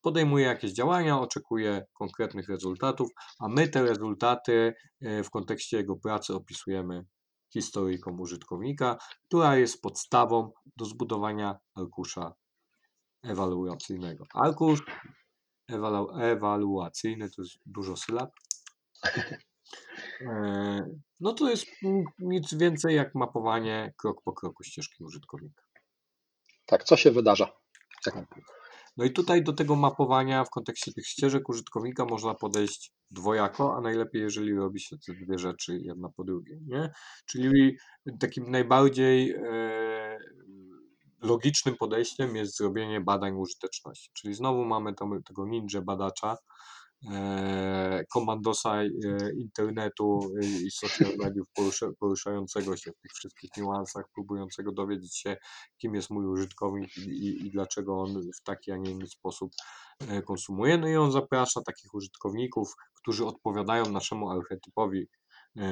podejmuje jakieś działania, oczekuje konkretnych rezultatów, a my te rezultaty e, w kontekście jego pracy opisujemy historyjką użytkownika, która jest podstawą do zbudowania arkusza ewaluacyjnego. Arkusz ewalu- ewaluacyjny to jest dużo sylab. E, No to jest nic więcej jak mapowanie krok po kroku ścieżki użytkownika. Tak, co się wydarza? Tak. No i tutaj do tego mapowania w kontekście tych ścieżek użytkownika można podejść dwojako, a najlepiej jeżeli robi się te dwie rzeczy jedna po drugiej, nie? Czyli takim najbardziej e, logicznym podejściem jest zrobienie badań użyteczności. Czyli znowu mamy tam, tego ninja badacza, komandosa e, internetu e, i social mediów porusza, poruszającego się w tych wszystkich niuansach, próbującego dowiedzieć się, kim jest mój użytkownik i, i, i dlaczego on w taki, a nie inny sposób e, konsumuje. No i on zaprasza takich użytkowników, którzy odpowiadają naszemu archetypowi e,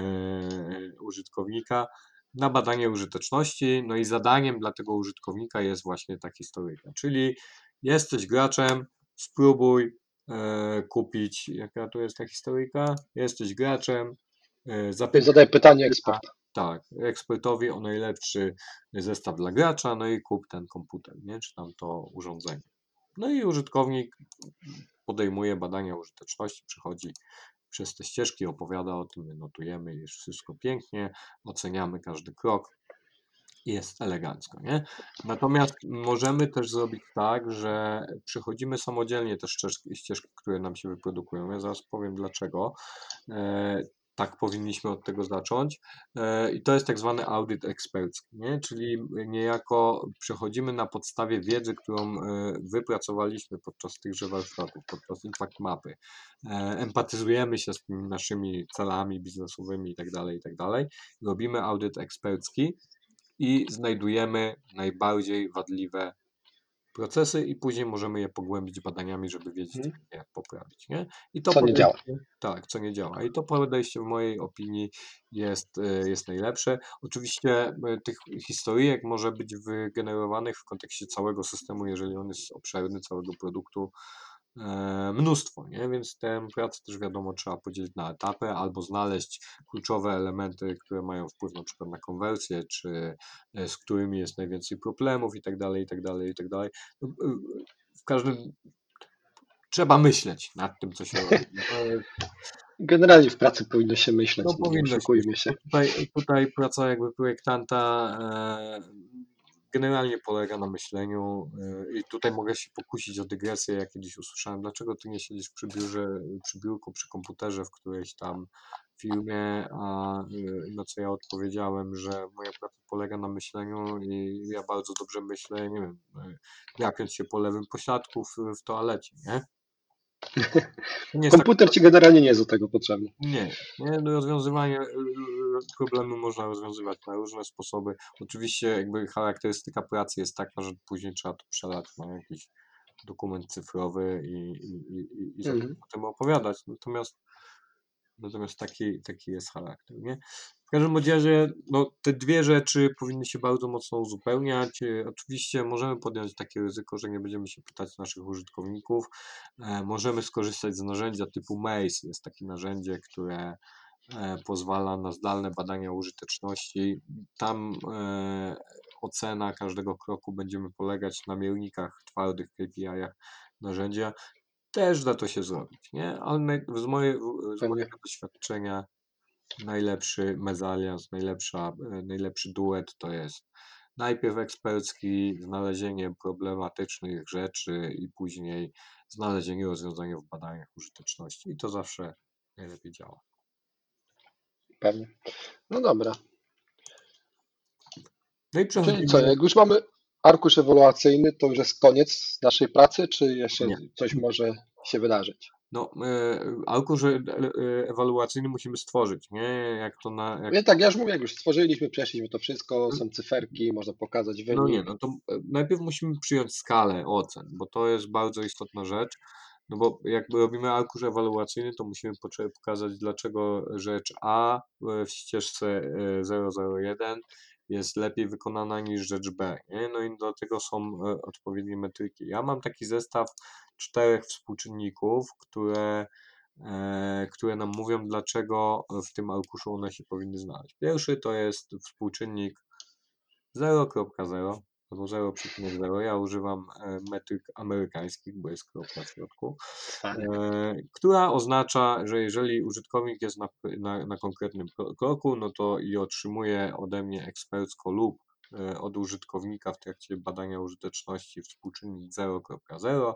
użytkownika na badanie użyteczności. No i zadaniem dla tego użytkownika jest właśnie ta historyjka, czyli jesteś graczem, spróbuj e, kupić, jaka to jest ta historyjka? Jesteś graczem, e, zapytaj Zadaję pytanie eksperta. tak, ekspertowi o najlepszy zestaw dla gracza, no i kup ten komputer, nie? czy tam to urządzenie. No i użytkownik podejmuje badania użyteczności, przychodzi przez te ścieżki, opowiada o tym, my notujemy, jest wszystko pięknie, oceniamy każdy krok, jest elegancko, nie? Natomiast możemy też zrobić tak, że przechodzimy samodzielnie te ścieżki, które nam się wyprodukują. Ja zaraz powiem dlaczego. E, tak powinniśmy od tego zacząć. E, I to jest tak zwany audyt ekspercki, nie? czyli niejako przechodzimy na podstawie wiedzy, którą e, wypracowaliśmy podczas tychże warsztatów, podczas impact mapy. Empatyzujemy się z tymi naszymi celami biznesowymi itd., itd. Robimy audyt ekspercki i znajdujemy najbardziej wadliwe procesy i później możemy je pogłębić badaniami, żeby wiedzieć, Mhm. jak poprawić. Nie? I to Co nie działa. Tak, co nie działa. I to podejście w mojej opinii jest, e, jest najlepsze. Oczywiście e, tych historyjek może być wygenerowanych w kontekście całego systemu, jeżeli on jest obszerny, całego produktu, mnóstwo, nie? Więc tę pracę też wiadomo trzeba podzielić na etapy albo znaleźć kluczowe elementy, które mają wpływ na przykład na konwersję, czy e, z którymi jest najwięcej problemów i tak dalej, i tak dalej, i tak dalej. No, e, W każdym trzeba myśleć nad tym, co się robi. Jest Generalnie w pracy powinno się myśleć, No, no, powinno się się. Tutaj, tutaj praca jakby projektanta e, generalnie polega na myśleniu e, i tutaj mogę się pokusić o dygresję, jak kiedyś usłyszałem, dlaczego ty nie siedzisz przy biurze, przy biurku, przy komputerze w którejś tam firmie, a e, na co ja odpowiedziałem, że moja praca polega na myśleniu i ja bardzo dobrze myślę, nie wiem, e, łapiąc się po lewym pośladku w, w toalecie, nie? Jest tak Komputer ci generalnie nie jest do tego potrzebny. nie, nie, no rozwiązywanie y, y, problemu można rozwiązywać na różne sposoby. Oczywiście jakby charakterystyka pracy jest taka, że później trzeba to przelać na jakiś dokument cyfrowy i, i, i, i- Mhm. o tym opowiadać. Natomiast Natomiast taki, taki jest charakter, nie? W każdym razie, no, te dwie rzeczy powinny się bardzo mocno uzupełniać. E, Oczywiście możemy podjąć takie ryzyko, że nie będziemy się pytać naszych użytkowników. E, Możemy skorzystać z narzędzia typu Maze. Jest takie narzędzie, które e, pozwala na zdalne badania użyteczności. Tam ocena każdego kroku będziemy polegać na miernikach twardych KPI-ach narzędzia. Też da to się zrobić, nie? Ale naj- z, moje, z Pewnie. mojego doświadczenia najlepszy mezalians, najlepsza, e, najlepszy duet to jest najpierw ekspercki, znalezienie problematycznych rzeczy i później znalezienie rozwiązania w badaniach użyteczności. I to zawsze najlepiej działa. Pewnie. No dobra. No i Czyli co, przechodzimy. jak już mamy arkusz ewaluacyjny, to już jest koniec naszej pracy, czy jeszcze Nie. coś może się wydarzyć? No, e, arkusz e, ewaluacyjny musimy stworzyć, nie? Jak to na. Jak Nie, tak, ja już mówię, jak już stworzyliśmy, przeszliśmy to wszystko, są cyferki, można pokazać wynik. No nie, no to e, najpierw musimy przyjąć skalę ocen, bo to jest bardzo istotna rzecz. No bo jak robimy arkusz ewaluacyjny, to musimy pokazać, dlaczego rzecz A w ścieżce e, 001 jest lepiej wykonana niż rzecz B. Nie? No i do tego są e, odpowiednie metryki. Ja mam taki zestaw czterech współczynników, które, e, które nam mówią, dlaczego w tym arkuszu one się powinny znaleźć. Pierwszy to jest współczynnik 0.0 albo 0.0. Ja używam e, metryk amerykańskich, bo jest kropka w środku, e, która oznacza, że jeżeli użytkownik jest na, na, na konkretnym kro- kroku, no to i otrzymuje ode mnie ekspercko lub e, od użytkownika w trakcie badania użyteczności współczynnik 0.0,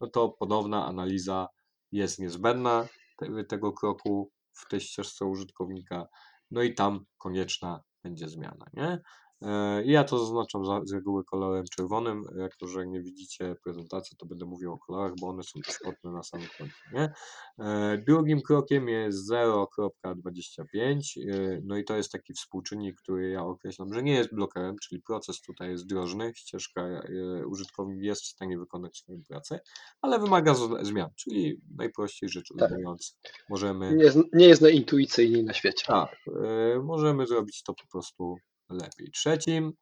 no to ponowna analiza jest niezbędna te, tego kroku w tej ścieżce użytkownika, no i tam konieczna będzie zmiana, nie? E, i Ja to zaznaczam za, z reguły kolorem czerwonym, jako że nie widzicie prezentacji, to będę mówił o kolorach, bo one są istotne na samym końcu. Nie? E, Drugim krokiem jest 0.25, e, no i to jest taki współczynnik, który ja określam, że nie jest blokerem, czyli proces tutaj jest drożny, ścieżka, użytkownik jest w stanie wykonać swoją pracę, ale wymaga zmian, czyli najprościej rzecz Tak. ujmując, możemy Nie jest, nie jest najintuicyjniej na świecie. tak, możemy zrobić to po prostu lepiej. Trzecim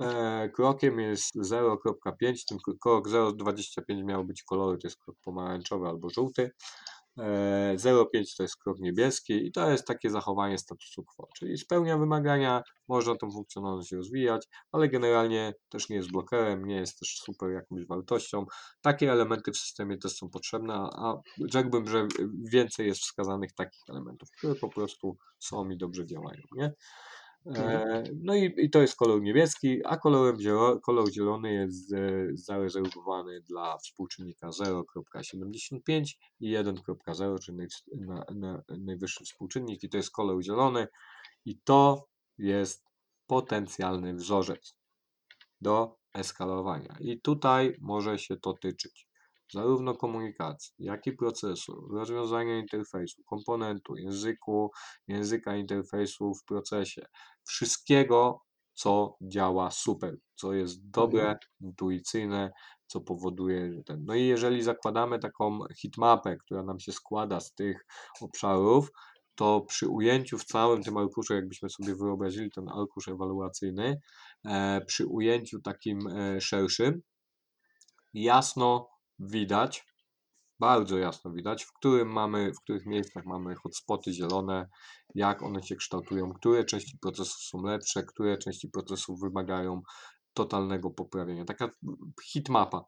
e, krokiem jest 0.5, ten krok 0.25 miał być kolory, to jest krok pomarańczowy albo żółty. E, 0.5 to jest krok niebieski i to jest takie zachowanie statusu quo, czyli spełnia wymagania, można tą funkcjonalność rozwijać, ale generalnie też nie jest blokerem, nie jest też super jakąś wartością. Takie elementy w systemie też są potrzebne, a rzekłbym, że więcej jest wskazanych takich elementów, które po prostu są i dobrze działają. Nie? E, no i, i to jest kolor niebieski, a kolorem zielo, kolor zielony jest e, zarezerwowany dla współczynnika 0.75 i 1.0, czyli naj, na, na, najwyższy współczynnik i to jest kolor zielony i to jest potencjalny wzorzec do eskalowania. I tutaj może się to tyczyć zarówno komunikacji, jak i procesu, rozwiązania interfejsu, komponentu, języku, języka interfejsu w procesie, wszystkiego, co działa super, co jest dobre, intuicyjne, co powoduje, że ten. No i jeżeli zakładamy taką hitmapę, która nam się składa z tych obszarów, to przy ujęciu w całym tym arkuszu, jakbyśmy sobie wyobrazili ten arkusz ewaluacyjny, e, przy ujęciu takim e, szerszym, jasno widać, bardzo jasno widać, w, którym mamy, w których miejscach mamy hotspoty zielone, jak one się kształtują, które części procesów są lepsze, które części procesów wymagają totalnego poprawienia. Taka hitmapa.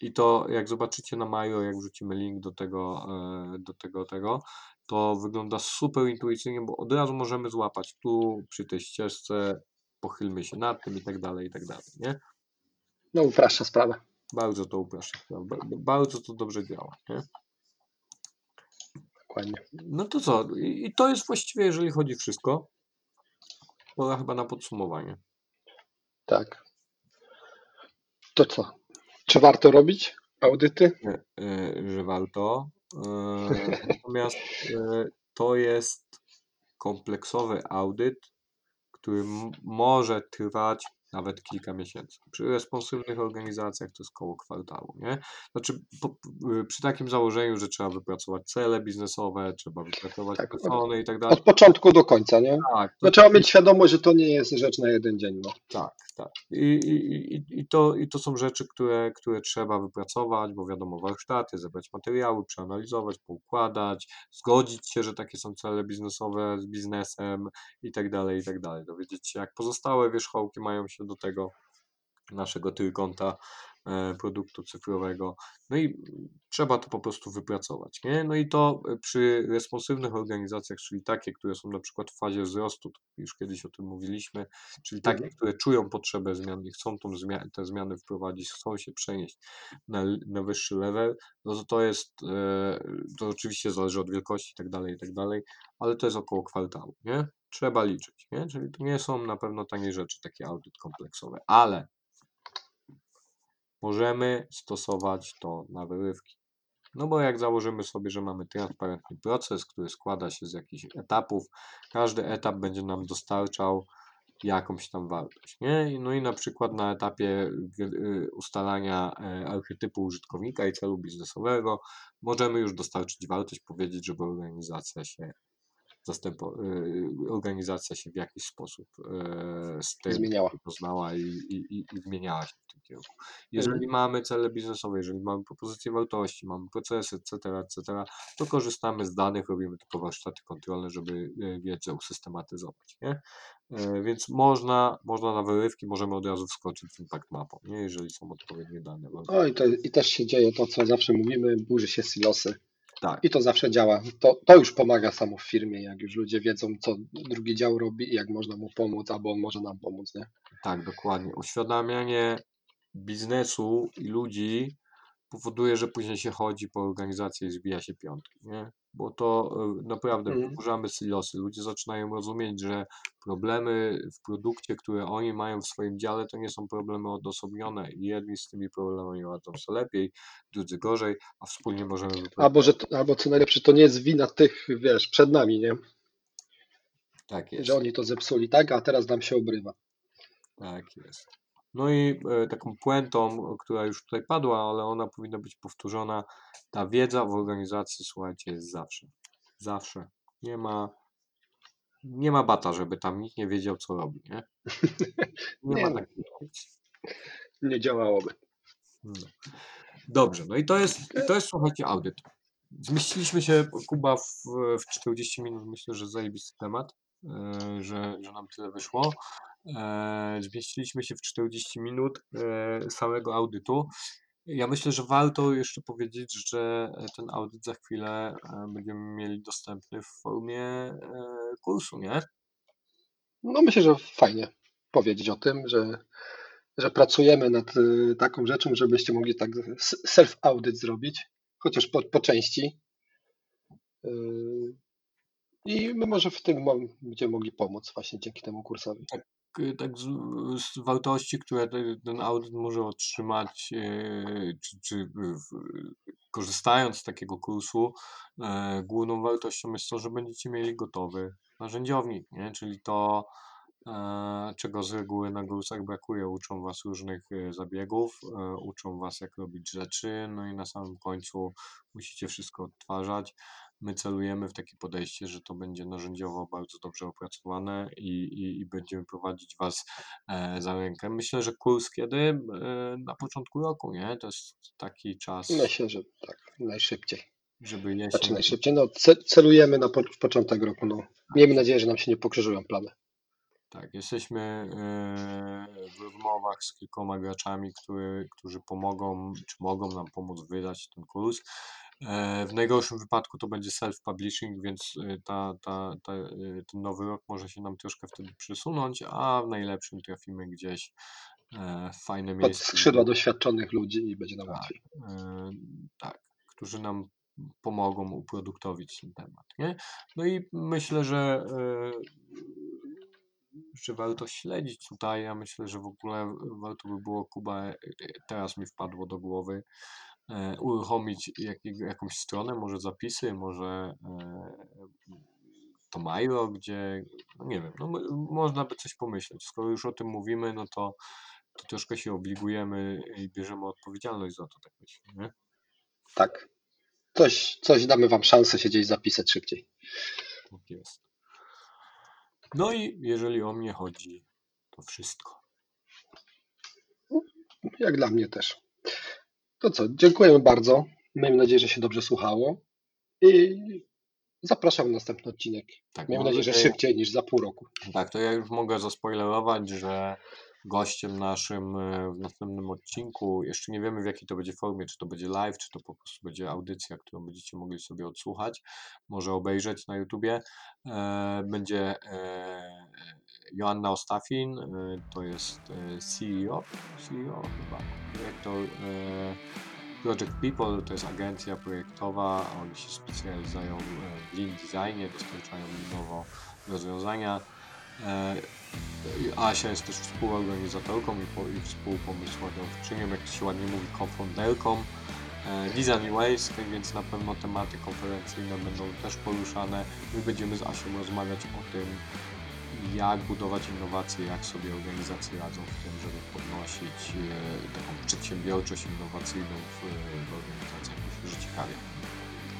I to jak zobaczycie na Majo, jak wrzucimy link do tego, e, do tego, tego, to wygląda super intuicyjnie, bo od razu możemy złapać tu przy tej ścieżce, pochylmy się nad tym i tak dalej, i tak dalej, nie? No upraszcza sprawę. Bardzo to upraszcza. Bardzo to dobrze działa. Nie? Dokładnie. No to co? I to jest właściwie, jeżeli chodzi wszystko. Pora chyba na podsumowanie. Tak. To co? Czy warto robić audyty? E, e, że warto. E, Natomiast e, to jest kompleksowy audyt, który może trwać nawet kilka miesięcy. Przy responsywnych organizacjach to jest koło kwartału, nie? Znaczy po, y, przy takim założeniu, że trzeba wypracować cele biznesowe, trzeba wypracować Tak, persony i tak dalej. Od początku do końca, nie? Tak, to No trzeba mieć świadomość, że to nie jest rzecz na jeden dzień. No. Tak, tak. I, i, i, i, to, I to są rzeczy, które, które trzeba wypracować, bo wiadomo, warsztaty, zebrać materiały, przeanalizować, poukładać, zgodzić się, że takie są cele biznesowe z biznesem i tak dalej, i tak dalej. Dowiedzieć się, jak pozostałe wierzchołki mają się do tego naszego trójkąta e, produktu cyfrowego. No i trzeba to po prostu wypracować. Nie? No i to przy responsywnych organizacjach, czyli takie, które są na przykład w fazie wzrostu, już kiedyś o tym mówiliśmy, czyli takie, Mhm. które czują potrzebę zmian i chcą tą zmia- te zmiany wprowadzić, chcą się przenieść na, na wyższy level, no to to jest, e, to oczywiście zależy od wielkości i tak dalej, i tak dalej, ale to jest około kwartału, nie? Trzeba liczyć, nie? Czyli to nie są na pewno tanie rzeczy, takie audyt kompleksowe, ale możemy stosować to na wyrywki. No bo jak założymy sobie, że mamy transparentny proces, który składa się z jakichś etapów, każdy etap będzie nam dostarczał jakąś tam wartość, nie? No i na przykład na etapie wi- y, ustalania e, archetypu użytkownika i celu biznesowego możemy już dostarczyć wartość, powiedzieć, żeby organizacja się zastępo, y, organizacja się w jakiś sposób e, z tym Zmieniała. poznała i, i, i, zmieniała się w tym kierunku. Mhm. Jeżeli mamy cele biznesowe, jeżeli mamy propozycje wartości, mamy procesy, etc., etc., to korzystamy z danych, robimy tylko warsztaty kontrolne, żeby e, wiedzę usystematyzować, nie? E, Więc można, można na wyrywki, możemy od razu wskoczyć w impact mapą, nie? jeżeli są odpowiednie dane. Bo- O, i, to, I też się dzieje to, co zawsze mówimy, burzy się silosy. Tak, I to zawsze działa. To, to już pomaga samo w firmie, jak już ludzie wiedzą, co drugi dział robi i jak można mu pomóc, albo on może nam pomóc, nie? tak, dokładnie. Uświadamianie biznesu i ludzi powoduje, że później się chodzi po organizacji i zbija się piątki, nie? Bo to e, naprawdę wyburzamy silosy. Ludzie zaczynają rozumieć, że problemy w produkcie, które oni mają w swoim dziale, to nie są problemy odosobnione. I jedni z tymi problemami radzą sobie lepiej, drudzy gorzej, a wspólnie możemy. Albo, że, albo co najlepsze, to nie jest wina tych, wiesz, przed nami, nie? Tak jest. Że oni to zepsuli, tak? A teraz nam się obrywa. Tak jest. No i e, taką puentą, która już tutaj padła, ale ona powinna być powtórzona, ta wiedza w organizacji, słuchajcie, jest zawsze. Zawsze. Nie ma, nie ma bata, żeby tam nikt nie wiedział, co robi, nie? Nie, Nie ma no. takiej opcji. Nie działałoby. No. Dobrze, no i to jest, i to jest, słuchajcie, audyt. Zmieściliśmy się, Kuba, w, w 40 minut. Myślę, że zajebisty temat, e, że, że nam tyle wyszło. E, Zmieściliśmy się w 40 minut e, samego audytu. Ja myślę, że warto jeszcze powiedzieć, że ten audyt za chwilę e, będziemy mieli dostępny w formie e, kursu, nie? No myślę, że fajnie powiedzieć o tym, że, że pracujemy nad taką rzeczą, żebyście mogli tak s- self-audit zrobić, chociaż po, po części. I my może w tym będziemy mogli pomóc właśnie dzięki temu kursowi. K- tak z, z wartości, które te- ten audyt może otrzymać, e, czy, czy korzystając z takiego kursu, e, główną wartością jest to, że będziecie mieli gotowy narzędziownik, nie? czyli to, e, czego z reguły na kursach brakuje. Uczą Was różnych zabiegów, uczą Was jak robić rzeczy, no i na samym końcu musicie wszystko odtwarzać. My celujemy w takie podejście, że to będzie narzędziowo bardzo dobrze opracowane i, i, i będziemy prowadzić Was e, za rękę. Myślę, że kurs kiedy? E, na początku roku, nie? To jest taki czas, Myślę, że tak, najszybciej. żeby Znaczy jesień. najszybciej, no ce- celujemy na po, w początek roku, no. Miejmy nadzieję, że nam się nie pokrzyżują plany. Tak, jesteśmy e, w rozmowach z kilkoma graczami, który, którzy pomogą, czy mogą nam pomóc wydać ten kurs. E, W najgorszym wypadku to będzie self-publishing, więc e, ta, ta, ta, ten nowy rok może się nam troszkę wtedy przesunąć, a w najlepszym trafimy gdzieś w fajne Pod miejsce. skrzydła doświadczonych ludzi i będzie nam Tak. łatwiej. tak, którzy nam pomogą uproduktowić ten temat. Nie? No i myślę, że, e, że warto śledzić tutaj. Ja myślę, że w ogóle warto by było, Kuba, e, teraz mi wpadło do głowy, e, uruchomić jakiego, jakąś stronę, może zapisy, może e, to Milo, gdzie, no nie wiem, no, mo- można by coś pomyśleć. Skoro już o tym mówimy, no to, to troszkę się obligujemy i bierzemy odpowiedzialność za to, tak myślę, nie? Tak. Coś, coś damy wam szansę się gdzieś zapisać szybciej. Tak jest. No i jeżeli o mnie chodzi, to wszystko. Jak dla mnie też. To co, dziękujemy bardzo. Miejmy nadzieję, że się dobrze słuchało. I zapraszam na następny odcinek. Tak, Miejmy mam nadzieję, że szybciej niż za pół roku. Tak, to ja już mogę zaspoilerować, że gościem naszym e, w następnym odcinku, jeszcze nie wiemy w jakiej to będzie formie, czy to będzie live, czy to po prostu będzie audycja, którą będziecie mogli sobie odsłuchać, może obejrzeć na YouTubie, e, będzie e, Joanna Ostafin, to jest CEO, CEO chyba, dyrektor Project People, to jest agencja projektowa, oni się specjalizują w lean designie, dostarczają linowo rozwiązania. E, Asia jest też współorganizatorką i, i współpomysłodawczynią, jak to się ładnie mówi, co-founderką e, Design Ways, więc na pewno tematy konferencyjne będą też poruszane. My będziemy z Asią rozmawiać o tym, jak budować innowacje, jak sobie organizacje radzą w tym, żeby podnosić e, taką przedsiębiorczość innowacyjną w, w organizacjach. Myślę, że ciekawie.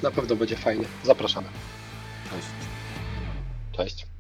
Na pewno będzie fajnie. Zapraszamy. Cześć. Cześć.